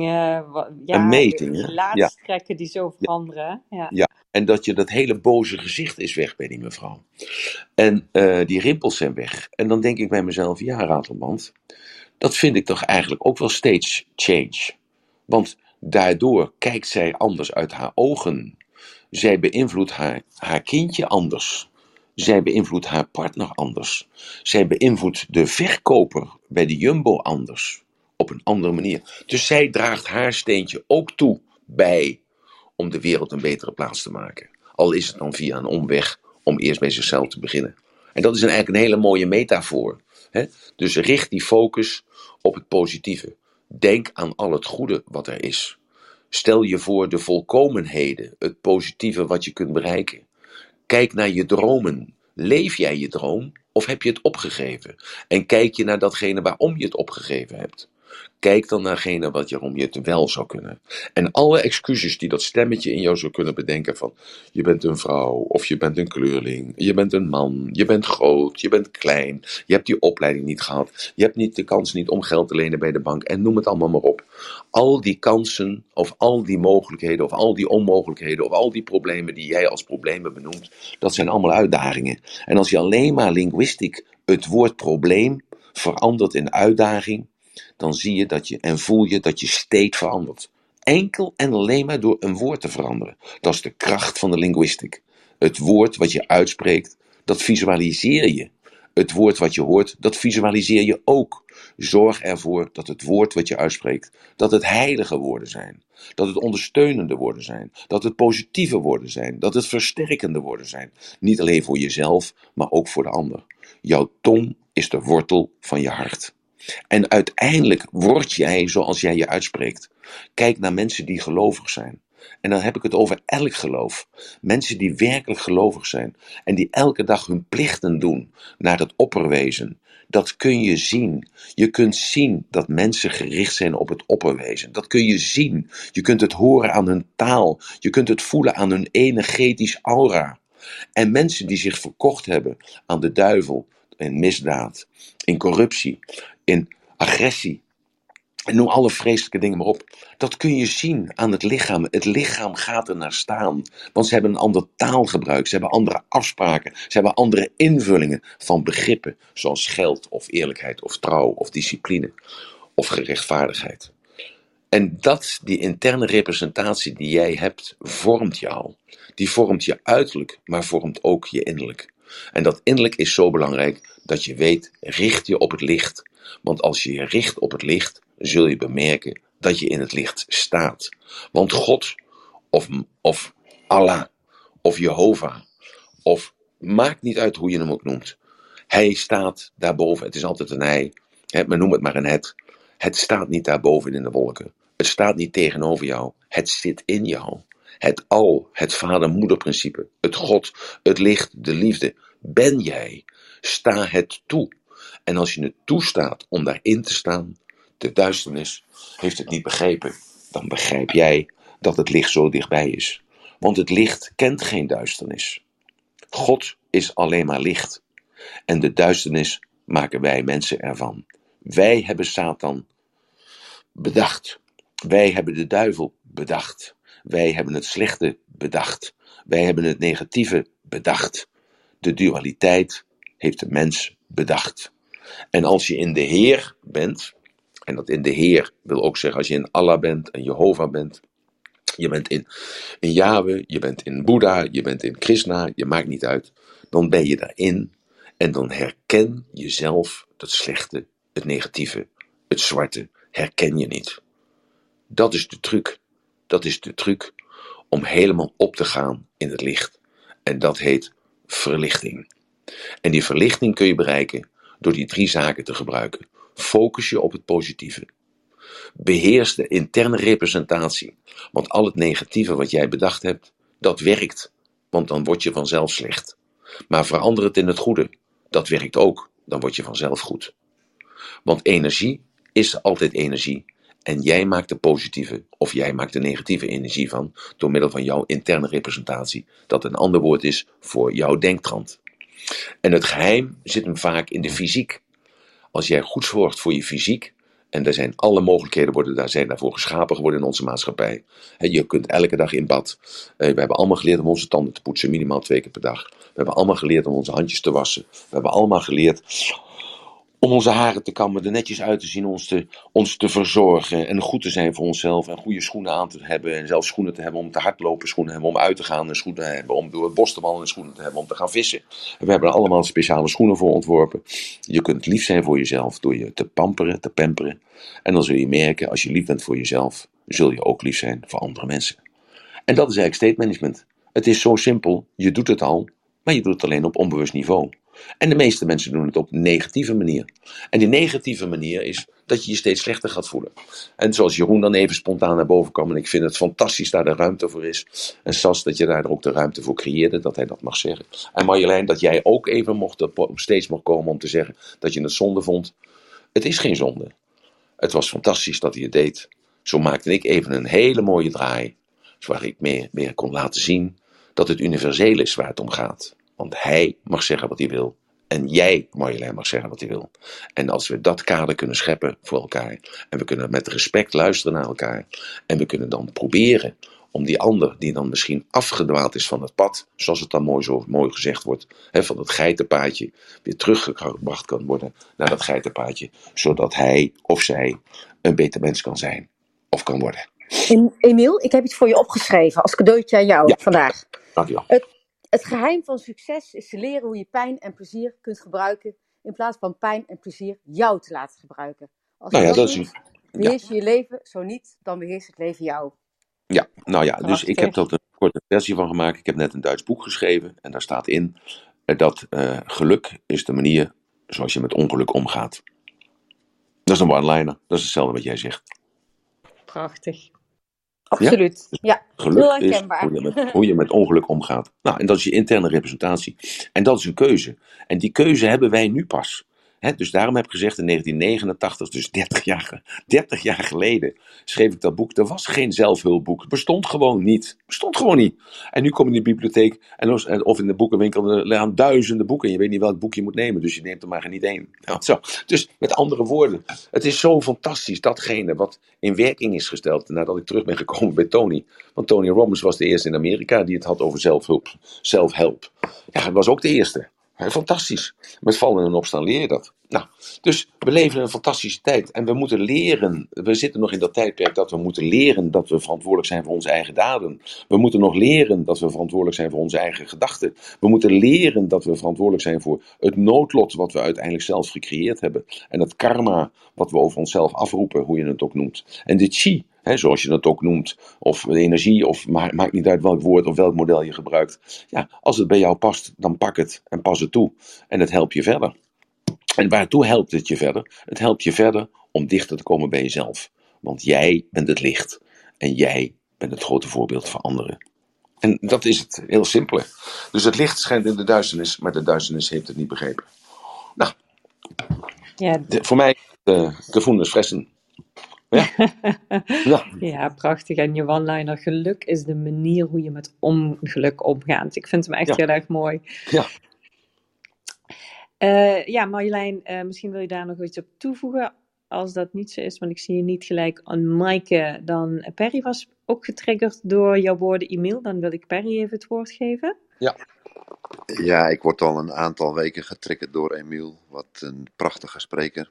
Speaker 2: wa- ja,
Speaker 1: Amazing?
Speaker 2: Gelaatstrekken die zo veranderen. Ja.
Speaker 1: Ja, en dat je dat hele boze gezicht is weg bij die mevrouw. En eh, die rimpels zijn weg. En dan denk ik bij mezelf, ja, Ratelband, dat vind ik toch eigenlijk ook wel steeds change. Want daardoor kijkt zij anders uit haar ogen. Zij beïnvloedt haar, haar kindje anders. Zij beïnvloedt haar partner anders. Zij beïnvloedt de verkoper bij de Jumbo anders. Op een andere manier. Dus zij draagt haar steentje ook toe bij om de wereld een betere plaats te maken. Al is het dan via een omweg om eerst bij zichzelf te beginnen. En dat is eigenlijk een hele mooie metafoor. Hè? Dus richt die focus op het positieve. Denk aan al het goede wat er is. Stel je voor de volkomenheden, het positieve wat je kunt bereiken. Kijk naar je dromen. Leef jij je droom of heb je het opgegeven? En kijk je naar datgene waarom je het opgegeven hebt. Kijk dan naargene wat je, waarom je het wel zou kunnen. En alle excuses die dat stemmetje in jou zou kunnen bedenken van je bent een vrouw of je bent een kleurling, je bent een man, je bent groot, je bent klein, je hebt die opleiding niet gehad, je hebt niet de kans niet om geld te lenen bij de bank en noem het allemaal maar op. Al die kansen of al die mogelijkheden of al die onmogelijkheden of al die problemen die jij als problemen benoemt, dat zijn allemaal uitdagingen. En als je alleen maar linguïstiek het woord probleem verandert in uitdaging, dan zie je dat je en voel je dat je state verandert. Enkel en alleen maar door een woord te veranderen. Dat is de kracht van de linguïstiek. Het woord wat je uitspreekt, dat visualiseer je. Het woord wat je hoort, dat visualiseer je ook. Zorg ervoor dat het woord wat je uitspreekt, dat het heilige woorden zijn. Dat het ondersteunende woorden zijn. Dat het positieve woorden zijn. Dat het versterkende woorden zijn. Niet alleen voor jezelf, maar ook voor de ander. Jouw tong is de wortel van je hart. En uiteindelijk word jij zoals jij je uitspreekt. Kijk naar mensen die gelovig zijn. En dan heb ik het over elk geloof. Mensen die werkelijk gelovig zijn. En die elke dag hun plichten doen naar het opperwezen. Dat kun je zien. Je kunt zien dat mensen gericht zijn op het opperwezen. Dat kun je zien. Je kunt het horen aan hun taal. Je kunt het voelen aan hun energetisch aura. En mensen die zich verkocht hebben aan de duivel, in misdaad, in corruptie, in agressie. En noem alle vreselijke dingen maar op. Dat kun je zien aan het lichaam. Het lichaam gaat er naar staan. Want ze hebben een ander taalgebruik. Ze hebben andere afspraken. Ze hebben andere invullingen van begrippen. Zoals geld of eerlijkheid of trouw of discipline of gerechtvaardigheid. En dat, die interne representatie die jij hebt, vormt jou. Die vormt je uiterlijk, maar vormt ook je innerlijk. En dat innerlijk is zo belangrijk dat je weet, richt je op het licht. Want als je je richt op het licht, zul je bemerken dat je in het licht staat. Want God, of, of Allah, of Jehovah, of maakt niet uit hoe je hem ook noemt. Hij staat daarboven. Het is altijd een hij. Hè, maar noem het maar een het. Het staat niet daarboven in de wolken. Het staat niet tegenover jou. Het zit in jou. Het al, het vader-moeder-principe, het God, het licht, de liefde. Ben jij? Sta het toe. En als je het toestaat om daarin te staan, de duisternis heeft het niet begrepen, dan begrijp jij dat het licht zo dichtbij is. Want het licht kent geen duisternis. God is alleen maar licht. En de duisternis maken wij mensen ervan. Wij hebben Satan bedacht. Wij hebben de duivel bedacht. Wij hebben het slechte bedacht. Wij hebben het negatieve bedacht. De dualiteit heeft de mens bedacht. En als je in de Heer bent, en dat in de Heer wil ook zeggen als je in Allah bent en Jehovah bent, je bent in, in Yahweh, je bent in Boeddha, je bent in Krishna, je maakt niet uit, dan ben je daarin en dan herken jezelf het slechte, het negatieve, het zwarte, herken je niet. Dat is de truc. Dat is de truc om helemaal op te gaan in het licht. En dat heet verlichting. En die verlichting kun je bereiken door die drie zaken te gebruiken. Focus je op het positieve. Beheers de interne representatie. Want al het negatieve wat jij bedacht hebt, dat werkt. Want dan word je vanzelf slecht. Maar verander het in het goede. Dat werkt ook. Dan word je vanzelf goed. Want energie is altijd energie. En jij maakt de positieve of jij maakt de negatieve energie van door middel van jouw interne representatie. Dat een ander woord is voor jouw denktrand. En het geheim zit hem vaak in de fysiek. Als jij goed zorgt voor je fysiek, en er zijn alle mogelijkheden worden, daar zijn daarvoor geschapen geworden in onze maatschappij. Je kunt elke dag in bad. Eh, we hebben allemaal geleerd om onze tanden te poetsen, minimaal twee keer per dag. We hebben allemaal geleerd om onze handjes te wassen. We hebben allemaal geleerd om onze haren te kammen, er netjes uit te zien, ons te, ons te verzorgen en goed te zijn voor onszelf en goede schoenen aan te hebben en zelfs schoenen te hebben om te hardlopen, schoenen hebben om uit te gaan en schoenen te hebben om door het bos te wandelen en schoenen te hebben om te gaan vissen. En we hebben er allemaal speciale schoenen voor ontworpen. Je kunt lief zijn voor jezelf door je te pamperen, te pamperen. En dan zul je merken, als je lief bent voor jezelf, zul je ook lief zijn voor andere mensen. En dat is eigenlijk state management. Het is zo simpel, je doet het al, maar je doet het alleen op onbewust niveau. En de meeste mensen doen het op een negatieve manier. En die negatieve manier is dat je je steeds slechter gaat voelen. En zoals Jeroen dan even spontaan naar boven kwam, en ik vind het fantastisch dat er ruimte voor is. En Sas, dat je daar ook de ruimte voor creëerde, dat hij dat mag zeggen. En Marjolein, dat jij ook even mocht, steeds mocht komen om te zeggen dat je het zonde vond. Het is geen zonde. Het was fantastisch dat hij het deed. Zo maakte ik even een hele mooie draai, waar ik meer, meer kon laten zien dat het universeel is waar het om gaat. Want hij mag zeggen wat hij wil. En jij, Marjolein, mag zeggen wat hij wil. En als we dat kader kunnen scheppen voor elkaar. En we kunnen met respect luisteren naar elkaar. En we kunnen dan proberen om die ander, die dan misschien afgedwaald is van het pad. Zoals het dan mooi, zo mooi gezegd wordt. Hè, van het geitenpaadje. Weer teruggebracht kan worden naar dat geitenpaadje. Zodat hij of zij een beter mens kan zijn. Of kan worden.
Speaker 4: Emiel, ik heb iets voor je opgeschreven als cadeautje aan jou vandaag.
Speaker 1: Dankjewel.
Speaker 4: Het het geheim van succes is te leren hoe je pijn en plezier kunt gebruiken, in plaats van pijn en plezier jou te laten gebruiken. Als
Speaker 1: nou ja,
Speaker 4: dat,
Speaker 1: dat
Speaker 4: doet, beheers je je leven, zo niet, dan beheerst het leven jou.
Speaker 1: Ja, nou ja, dus ik heb er een korte versie van gemaakt. Ik heb net een Duits boek geschreven en daar staat in dat uh, geluk is de manier zoals je met ongeluk omgaat. Dat is een one-liner, dat is hetzelfde wat jij zegt.
Speaker 2: Prachtig.
Speaker 4: Absoluut. Ja, ja.
Speaker 1: geluk heel herkenbaar. Is hoe je, met, [laughs] hoe je met ongeluk omgaat. Nou, en dat is je interne representatie. En dat is een keuze. En die keuze hebben wij nu pas dus daarom heb ik gezegd in 1989, dus 30 jaar, 30 jaar geleden, schreef ik dat boek. Er was geen zelfhulpboek. Het bestond gewoon niet. bestond gewoon niet. En nu kom je in de bibliotheek en, of in de boekenwinkel aan duizenden boeken. En je weet niet welk boek je moet nemen, dus je neemt er maar niet één. Dus met andere woorden, het is zo fantastisch datgene wat in werking is gesteld nadat ik terug ben gekomen bij Tony. Want Tony Robbins was de eerste in Amerika die het had over zelfhulp, zelfhelp. Ja, hij was ook de eerste. Fantastisch. Met vallen en opstaan leer je dat. Nou, dus we leven een fantastische tijd en we moeten leren. We zitten nog in dat tijdperk dat we moeten leren dat we verantwoordelijk zijn voor onze eigen daden. We moeten nog leren dat we verantwoordelijk zijn voor onze eigen gedachten. We moeten leren dat we verantwoordelijk zijn voor het noodlot wat we uiteindelijk zelf gecreëerd hebben. En het karma wat we over onszelf afroepen, hoe je het ook noemt. En de chi, Hè, zoals je dat ook noemt, of de energie, of maakt, niet uit welk woord of welk model je gebruikt. Ja, als het bij jou past, dan pak het en pas het toe. En het helpt je verder. En waartoe helpt het je verder? Het helpt je verder om dichter te komen bij jezelf. Want jij bent het licht. En jij bent het grote voorbeeld voor anderen. En dat is het, heel simpel. Dus het licht schijnt in de duisternis, maar de duisternis heeft het niet begrepen. Nou, ja. voor mij, de gevoelens fressen.
Speaker 2: Ja. [laughs] ja. ja. prachtig. En je one-liner, geluk is de manier hoe je met ongeluk omgaat. Ik vind hem echt heel erg mooi.
Speaker 1: Ja.
Speaker 2: Uh, ja, Marjolein, uh, misschien wil je daar nog iets op toevoegen. Als dat niet zo is, want ik zie je niet gelijk aan Maaike, dan Perry was ook getriggerd door jouw woorden e-mail. Dan wil ik Perry even het woord geven.
Speaker 5: Ja. Ja, ik word al een aantal weken getriggerd door Emiel. Wat een prachtige spreker.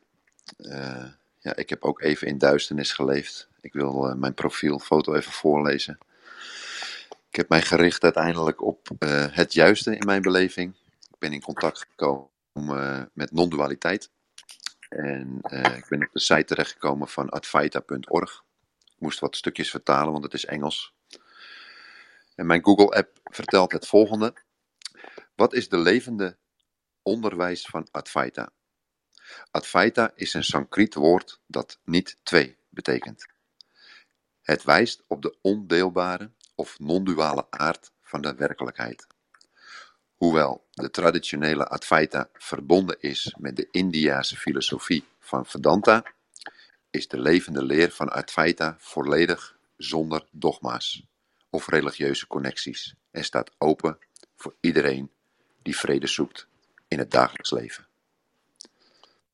Speaker 5: Uh, ik heb ook even in duisternis geleefd. Ik wil uh, mijn profielfoto even voorlezen. Ik heb mij gericht uiteindelijk op uh, het juiste in mijn beleving. Ik ben in contact gekomen uh, met non-dualiteit. En ik ben op de site terechtgekomen van advaita.org. Ik moest wat stukjes vertalen, want het is Engels. En mijn Google-app vertelt het volgende. Wat is de levende onderwijs van Advaita? Advaita is een Sanskriet woord dat niet twee betekent. Het wijst op de ondeelbare of non-duale aard van de werkelijkheid. Hoewel de traditionele Advaita verbonden is met de Indiase filosofie van Vedanta, is de levende leer van Advaita volledig zonder dogma's of religieuze connecties en staat open voor iedereen die vrede zoekt in het dagelijks leven.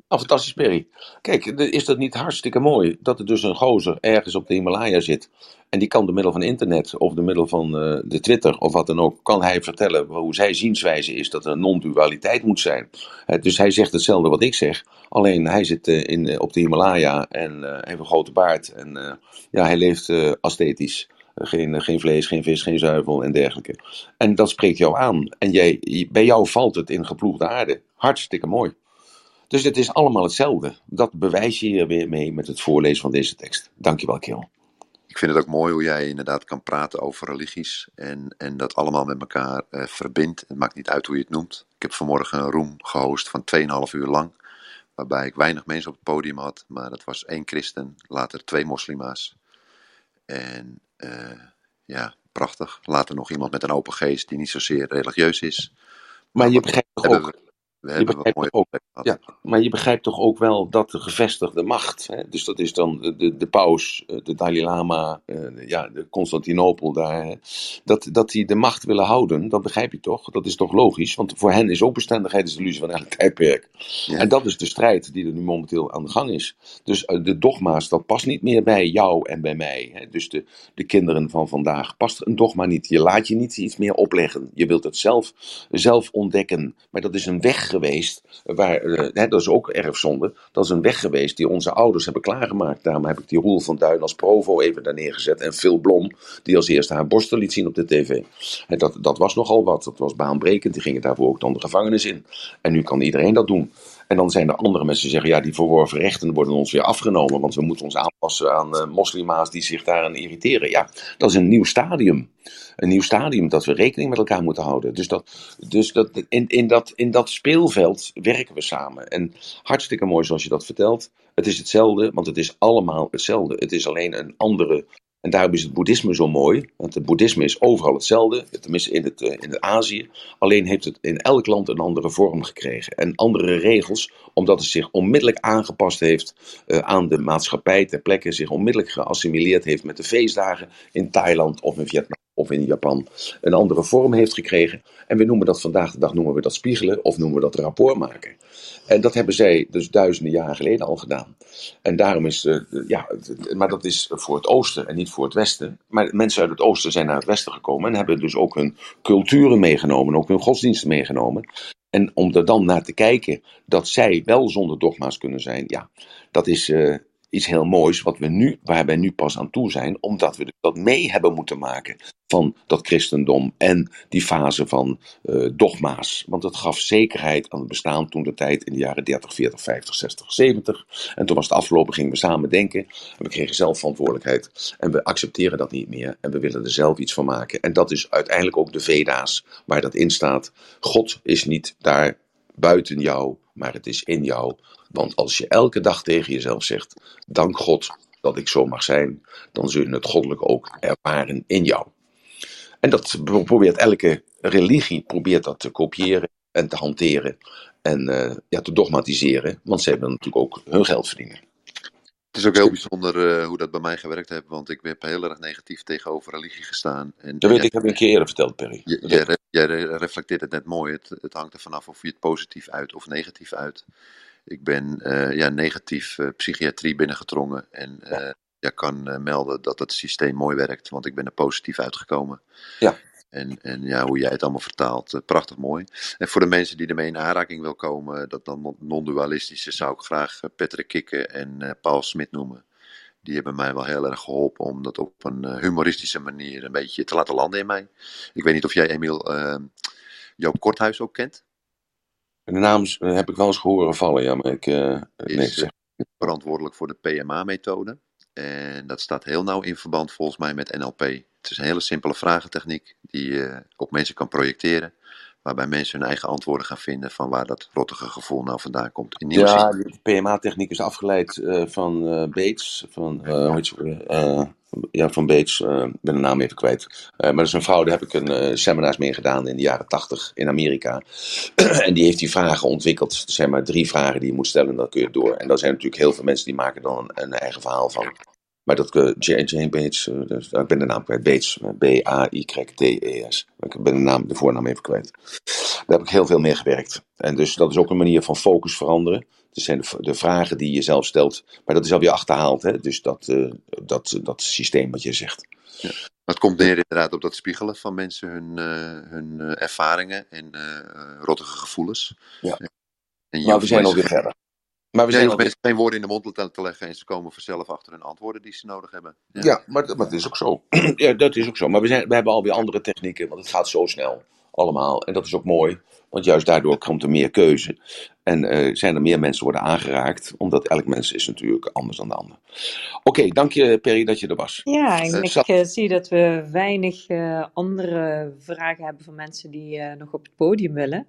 Speaker 1: Oh, fantastisch, Perry. Kijk, is dat niet hartstikke mooi dat er dus een gozer ergens op de Himalaya zit. En die kan door middel van internet of door middel van uh, de Twitter of wat dan ook, kan hij vertellen hoe zij zienswijze is dat er een non-dualiteit moet zijn. Dus hij zegt hetzelfde wat ik zeg. Alleen hij zit uh, in, op de Himalaya en heeft een grote baard. En ja, hij leeft ascetisch. Geen, geen vlees, geen vis, geen zuivel en dergelijke. En dat spreekt jou aan. En jij, bij jou valt het in geploegde aarde. Hartstikke mooi. Dus het is allemaal hetzelfde. Dat bewijs je hier weer mee met het voorlezen van deze tekst. Dankjewel, Kil.
Speaker 5: Ik vind het ook mooi hoe jij inderdaad kan praten over religies en, en dat allemaal met elkaar uh, verbindt. Het maakt niet uit hoe je het noemt. Ik heb vanmorgen een room gehost van 2,5 uur lang, waarbij ik weinig mensen op het podium had, maar dat was één christen, later twee moslima's. En uh, ja, prachtig. Later nog iemand met een open geest die niet zozeer religieus is.
Speaker 1: Maar, je begrijpt ook we je begrijpt ook, ja, maar je begrijpt toch ook wel dat de gevestigde macht, hè, dus dat is dan de, de, de paus, eh, de Dalai Lama, uh, ja, de Constantinopel daar, dat, dat die de macht willen houden, dat begrijp je toch? Dat is toch logisch, want voor hen is ook bestendigheid de illusie van elk [laughs] tijdperk. Ja. En dat is de strijd die er nu momenteel aan de gang is. Dus uh, de dogma's, dat past niet meer bij jou en bij mij. Hè. Dus de, de kinderen van vandaag, past een dogma niet. Je laat je niet iets meer opleggen. Je wilt het zelf, zelf ontdekken, maar dat is een weg geweest, waar, uh, hè, dat is ook erg zonde, dat is een weg geweest die onze ouders hebben klaargemaakt. Daarom heb ik die Roel van Duin als provo even daar neergezet en Phil Blom, die als eerste haar borsten liet zien op de tv. Dat, dat was nogal wat, dat was baanbrekend, die gingen daarvoor ook dan de gevangenis in. En nu kan iedereen dat doen. En dan zijn er andere mensen die zeggen, ja, die verworven rechten worden ons weer afgenomen, want we moeten ons aanpassen aan uh, moslima's die zich daaraan irriteren. Ja, dat is een nieuw stadium. Een nieuw stadium dat we rekening met elkaar moeten houden. Dus, dat, dus dat, in, in, dat, in dat speelveld werken we samen. En hartstikke mooi zoals je dat vertelt. Het is hetzelfde, want het is allemaal hetzelfde. Het is alleen een andere en daarom is het boeddhisme zo mooi, want het boeddhisme is overal hetzelfde, tenminste in het, eh, in het Azië. Alleen heeft het in elk land een andere vorm gekregen en andere regels, omdat het zich onmiddellijk aangepast heeft uh, aan de maatschappij ter plekke, zich onmiddellijk geassimileerd heeft met de feestdagen in Thailand of in Vietnam of in Japan een andere vorm heeft gekregen. En we noemen dat vandaag de dag noemen we dat spiegelen of noemen we dat rapport maken. En dat hebben zij dus duizenden jaren geleden al gedaan. En daarom is, uh, ja, maar dat is voor het oosten en niet voor het westen. Maar mensen uit het oosten zijn naar het westen gekomen en hebben dus ook hun culturen meegenomen, ook hun godsdiensten meegenomen. En om er dan naar te kijken dat zij wel zonder dogma's kunnen zijn, ja, dat is, uh, iets heel moois wat we nu, waar wij nu pas aan toe zijn, omdat we dat mee hebben moeten maken van dat christendom en die fase van uh, dogma's. Want het gaf zekerheid aan het bestaan toen de tijd in de jaren 30, 40, 50, 60, 70. En toen was het afgelopen, gingen we samen denken. En we kregen zelf verantwoordelijkheid. En we accepteren dat niet meer. En we willen er zelf iets van maken. En dat is uiteindelijk ook de Veda's, waar dat in staat. God is niet daar buiten jou, maar het is in jou. Want als je elke dag tegen jezelf zegt: Dank God dat ik zo mag zijn, dan zul je het goddelijk ook ervaren in jou. En dat probeert elke religie probeert dat te kopiëren en te hanteren en uh, ja, te dogmatiseren, want ze hebben natuurlijk ook hun geld verdienen.
Speaker 5: Het is ook heel bijzonder uh, hoe dat bij mij gewerkt heeft, want ik heb heel erg negatief tegenover religie gestaan.
Speaker 1: En, dat weet ik, heb een keer eerder verteld, Perry.
Speaker 5: Jij, jij reflecteert het net mooi. Het, het, hangt er vanaf of je het positief uit of negatief uit. Ik ben uh, ja, negatief uh, psychiatrie binnengedrongen en ja. ja kan melden dat het systeem mooi werkt, want ik ben er positief uitgekomen.
Speaker 1: Ja.
Speaker 5: En, en ja, hoe jij het allemaal vertaalt, prachtig mooi. En voor de mensen die ermee in aanraking wil komen, dat dan non-dualistische, zou ik graag Patrick Kikke en Paul Smit noemen die hebben mij wel heel erg geholpen om dat op een humoristische manier een beetje te laten landen in mij. Ik weet niet of jij Emiel uh, Joop Korthuis ook kent.
Speaker 1: De naam heb ik wel eens gehoord vallen, ja, maar ik uh,
Speaker 5: is nee, verantwoordelijk voor de PMA-methode. En dat staat heel nauw in verband volgens mij met NLP. Het is een hele simpele vragentechniek die je op mensen kan projecteren waarbij mensen hun eigen antwoorden gaan vinden van waar dat rottige gevoel nou vandaan komt.
Speaker 1: In ja, de PMA-techniek is afgeleid uh, van uh, Bates, van, uh, hoe heet ja, van Beets, ik ben de naam even kwijt. maar dat is een vrouw, daar heb ik een seminars mee gedaan in de jaren tachtig in Amerika. [clears throat] en die heeft die vragen ontwikkeld. Er zijn maar drie vragen die je moet stellen, dan kun je door. En daar zijn natuurlijk heel veel mensen die maken dan een, eigen verhaal van. Maar dat uh, Jane Bates, dus, ik ben de naam kwijt, Bates, B-A-Y-T-E-S. Ik ben de, naam, de voornaam even kwijt. Daar heb ik heel veel mee gewerkt. En dus dat is ook een manier van focus veranderen. Het zijn de, de, vragen die je zelf stelt. Maar dat is alweer achterhaald, hè? dus dat, uh, dat, dat systeem wat je zegt.
Speaker 5: Ja. Het komt neer inderdaad op dat spiegelen van mensen hun, uh, hun uh, ervaringen en rottige gevoelens.
Speaker 1: Ja. En maar we zijn alweer verder.
Speaker 5: Maar we zijn alweer... mensen geen woorden in de mond te leggen en ze komen vanzelf achter hun antwoorden die ze nodig hebben.
Speaker 1: Ja, ja maar, maar dat is ook zo. [clears throat] ja, dat is ook zo. Maar we, zijn, we hebben alweer andere technieken, want het gaat zo snel allemaal. En dat is ook mooi, want juist daardoor komt er meer keuze. En uh, zijn er meer mensen worden aangeraakt, omdat elk mens is natuurlijk anders dan de ander. Oké, okay, dank je Perry dat je er was.
Speaker 2: Ja, en uh, ik uh, zie dat we weinig andere vragen hebben van mensen die nog op het podium willen.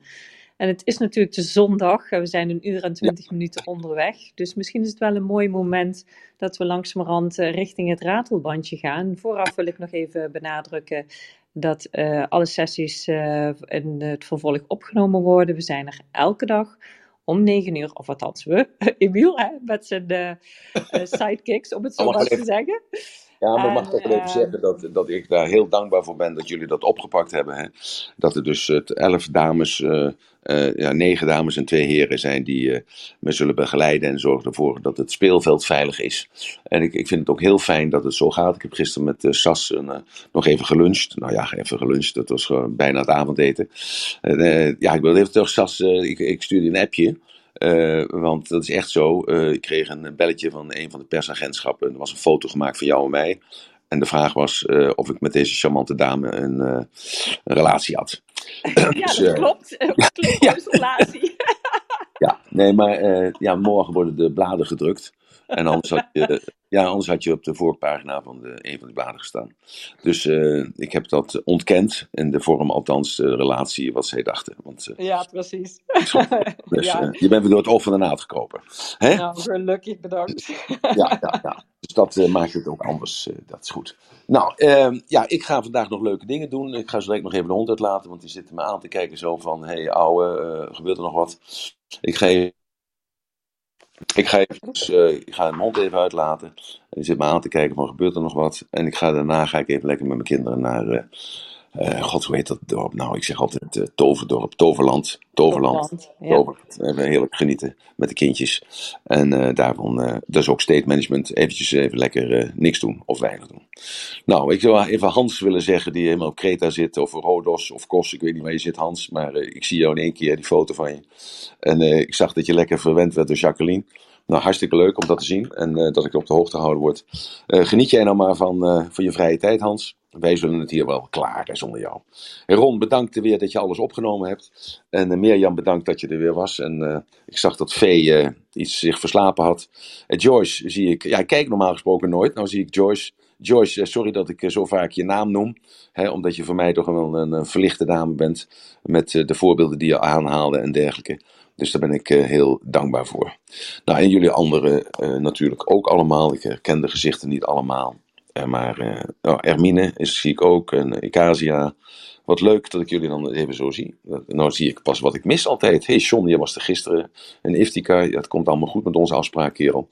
Speaker 2: En het is natuurlijk de zondag. We zijn een uur en twintig minuten onderweg. Dus misschien is het wel een mooi moment dat we langzamerhand richting het ratelbandje gaan. Vooraf wil ik nog even benadrukken dat uh, alle sessies uh, in het vervolg opgenomen worden. We zijn er elke dag om negen uur, of althans we, [laughs] Emiel, hè, met zijn uh, sidekicks, om het zo maar te zeggen.
Speaker 1: Ja, maar mag ik even zeggen dat, dat ik daar heel dankbaar voor ben dat jullie dat opgepakt hebben. Hè? Dat er dus elf dames uh, ja, negen dames en twee heren zijn die uh, me zullen begeleiden en zorgen ervoor dat het speelveld veilig is. En ik, ik vind het ook heel fijn dat het zo gaat. Ik heb gisteren met Sas nog even geluncht. Nou ja, even geluncht. Dat was bijna het avondeten. ja, ik wil even terug, Sas. ik, ik stuurde een appje. Want dat is echt zo. ik kreeg een belletje van een van de persagentschappen. Er was een foto gemaakt van jou en mij. En de vraag was uh, of ik met deze charmante dame een, een relatie had.
Speaker 2: Ja, [coughs] dus, dat klopt. [laughs] klopt ja. relatie.
Speaker 1: ja, nee, maar ja, morgen worden de bladen gedrukt. En anders had je, ja, anders had je op de voorpagina van de, een van die bladen gestaan. Dus uh, ik heb dat ontkend. In de vorm althans de relatie wat zij dachten. Want,
Speaker 2: uh, ja, precies. [laughs]
Speaker 1: Dus ja. Je bent weer door het oog van de naad gekomen. Hè?
Speaker 2: Nou, gelukkig bedankt.
Speaker 1: ja, ja, ja. Dus dat maakt het ook anders. dat is goed. Nou, ehm, ja, ik ga vandaag nog leuke dingen doen. Ik ga zo direct nog even de hond uitlaten. Want die zitten me aan te kijken zo van... Hé, hey, ouwe, gebeurt er nog wat? Ik ga even ik ga, even, uh, ik ga mijn hond even uitlaten. En zit me aan te kijken van gebeurt er nog wat. En ik ga daarna ga ik even lekker met mijn kinderen naar... Uh, uh, God, hoe heet dat dorp nou? Ik zeg altijd uh, Toverdorp, Toverland. Toverland. Toverland, ja. Toverland. Even heerlijk genieten met de kindjes. En uh, daarvan, dat is ook state management. Eventjes even lekker niks doen of weinig doen. Nou, ik zou even Hans willen zeggen, die helemaal op Kreta zit. Of Rodos of Kos, ik weet niet waar je zit Hans. Maar ik zie jou in één keer, die foto van je. En ik zag dat je lekker verwend werd door Jacqueline. Nou, hartstikke leuk om dat te zien en dat ik op de hoogte gehouden word. geniet jij nou maar van, van je vrije tijd, Hans. Wij zullen het hier wel klaren zonder jou. Ron, bedankt weer dat je alles opgenomen hebt. En uh, Mirjam, bedankt dat je er weer was. En uh, ik zag dat Vee uh, iets zich verslapen had. Joyce zie ik, ja, ik kijk normaal gesproken nooit. Nou zie ik Joyce. Joyce, sorry dat ik zo vaak je naam noem. Hè, omdat je voor mij toch wel een, een verlichte dame bent. Met de voorbeelden die je aanhaalde en dergelijke. Dus daar ben ik heel dankbaar voor. Nou, en jullie anderen natuurlijk ook allemaal. Ik herken de gezichten niet allemaal. Uh, maar uh, oh, Ermine is, zie ik ook. En uh, Ikasia. Wat leuk dat ik jullie dan even zo zie. Nou zie ik pas wat ik mis altijd. hey John, je was er gisteren. En Iftika, het komt allemaal goed met onze afspraak, kerel.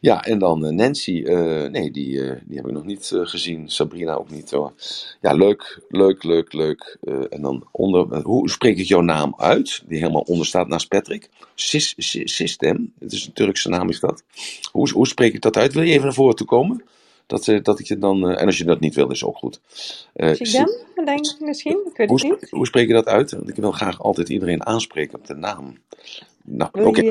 Speaker 1: Ja, en dan Nancy. nee, die, die heb ik nog niet gezien. Sabrina ook niet. Hoor. Ja, leuk, leuk, leuk, leuk. en dan onder, hoe spreek ik jouw naam uit? Die helemaal onder staat naast Patrick. Sis, System, het is een Turkse naam is dat. Hoe, hoe spreek ik dat uit? Wil je even naar voren toe komen? Dat, dat ik je dan, uh, en als je dat niet wil, is ook goed.
Speaker 2: Uh, Zidane, denk ik misschien, ik weet
Speaker 1: hoe,
Speaker 2: het niet.
Speaker 1: Hoe spreek je dat uit? Want ik wil graag altijd iedereen aanspreken op de naam.
Speaker 2: Nou, wil okay. je,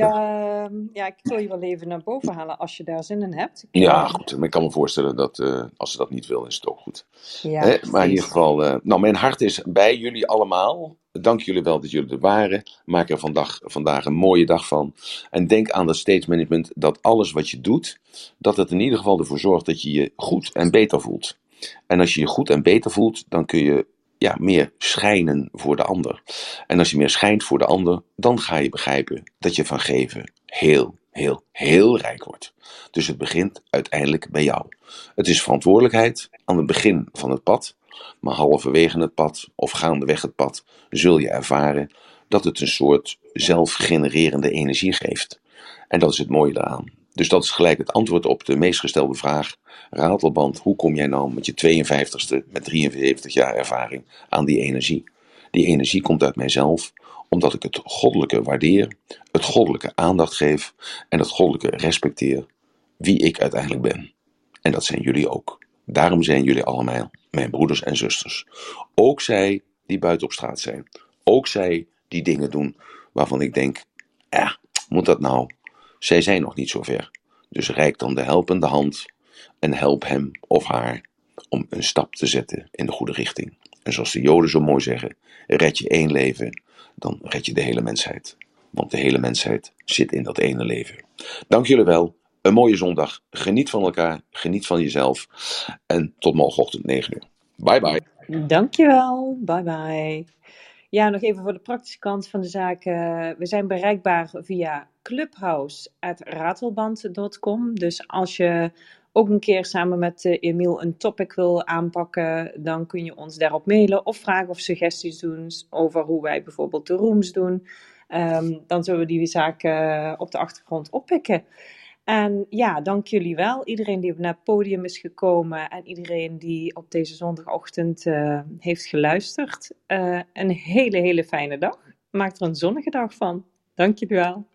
Speaker 2: ja, ik wil je wel even naar boven halen als je daar zin in hebt.
Speaker 1: Ik ja, goed. Maar ik kan me voorstellen dat als ze dat niet wil, is het ook goed. Ja, Hè? Maar in ieder geval, nou, mijn hart is bij jullie allemaal. Dank jullie wel dat jullie er waren. Maak er vandaag, vandaag een mooie dag van. En denk aan dat stage management dat alles wat je doet, dat het in ieder geval ervoor zorgt dat je je goed en beter voelt. En als je je goed en beter voelt, dan kun je ja, meer schijnen voor de ander. En als je meer schijnt voor de ander, dan ga je begrijpen dat je van geven heel heel, heel rijk wordt. Dus het begint uiteindelijk bij jou. Het is verantwoordelijkheid aan het begin van het pad, maar halverwege het pad of gaandeweg het pad zul je ervaren dat het een soort zelfgenererende energie geeft. En dat is het mooie daaraan. Dus dat is gelijk het antwoord op de meest gestelde vraag. Ratelband, hoe kom jij nou met je 52ste, met 73 jaar ervaring, aan die energie? Die energie komt uit mijzelf, omdat ik het goddelijke waardeer, het goddelijke aandacht geef en het goddelijke respecteer, wie ik uiteindelijk ben. En dat zijn jullie ook. Daarom zijn jullie allemaal mijn broeders en zusters. Ook zij die buiten op straat zijn. Ook zij die dingen doen waarvan ik denk, ja, moet dat nou? Zij zijn nog niet zo ver. Dus reik dan de helpende hand en help hem of haar om een stap te zetten in de goede richting. En zoals de Joden zo mooi zeggen, red je één leven, dan red je de hele mensheid. Want de hele mensheid zit in dat ene leven. Dank jullie wel. Een mooie zondag. Geniet van elkaar, geniet van jezelf. En tot morgenochtend 9 uur. Bye bye.
Speaker 2: Dankjewel. Bye bye. Ja, nog even voor de praktische kant van de zaak. we zijn bereikbaar via clubhouse.ratelband.com. Dus als je ook een keer samen met uh, Emiel een topic wil aanpakken, dan kun je ons daarop mailen of vragen of suggesties doen over hoe wij bijvoorbeeld de rooms doen. Um, dan zullen we die zaken uh, op de achtergrond oppikken. En ja, dank jullie wel. Iedereen die naar het podium is gekomen en iedereen die op deze zondagochtend uh, heeft geluisterd. een hele, hele fijne dag. Maak er een zonnige dag van. Dank jullie wel.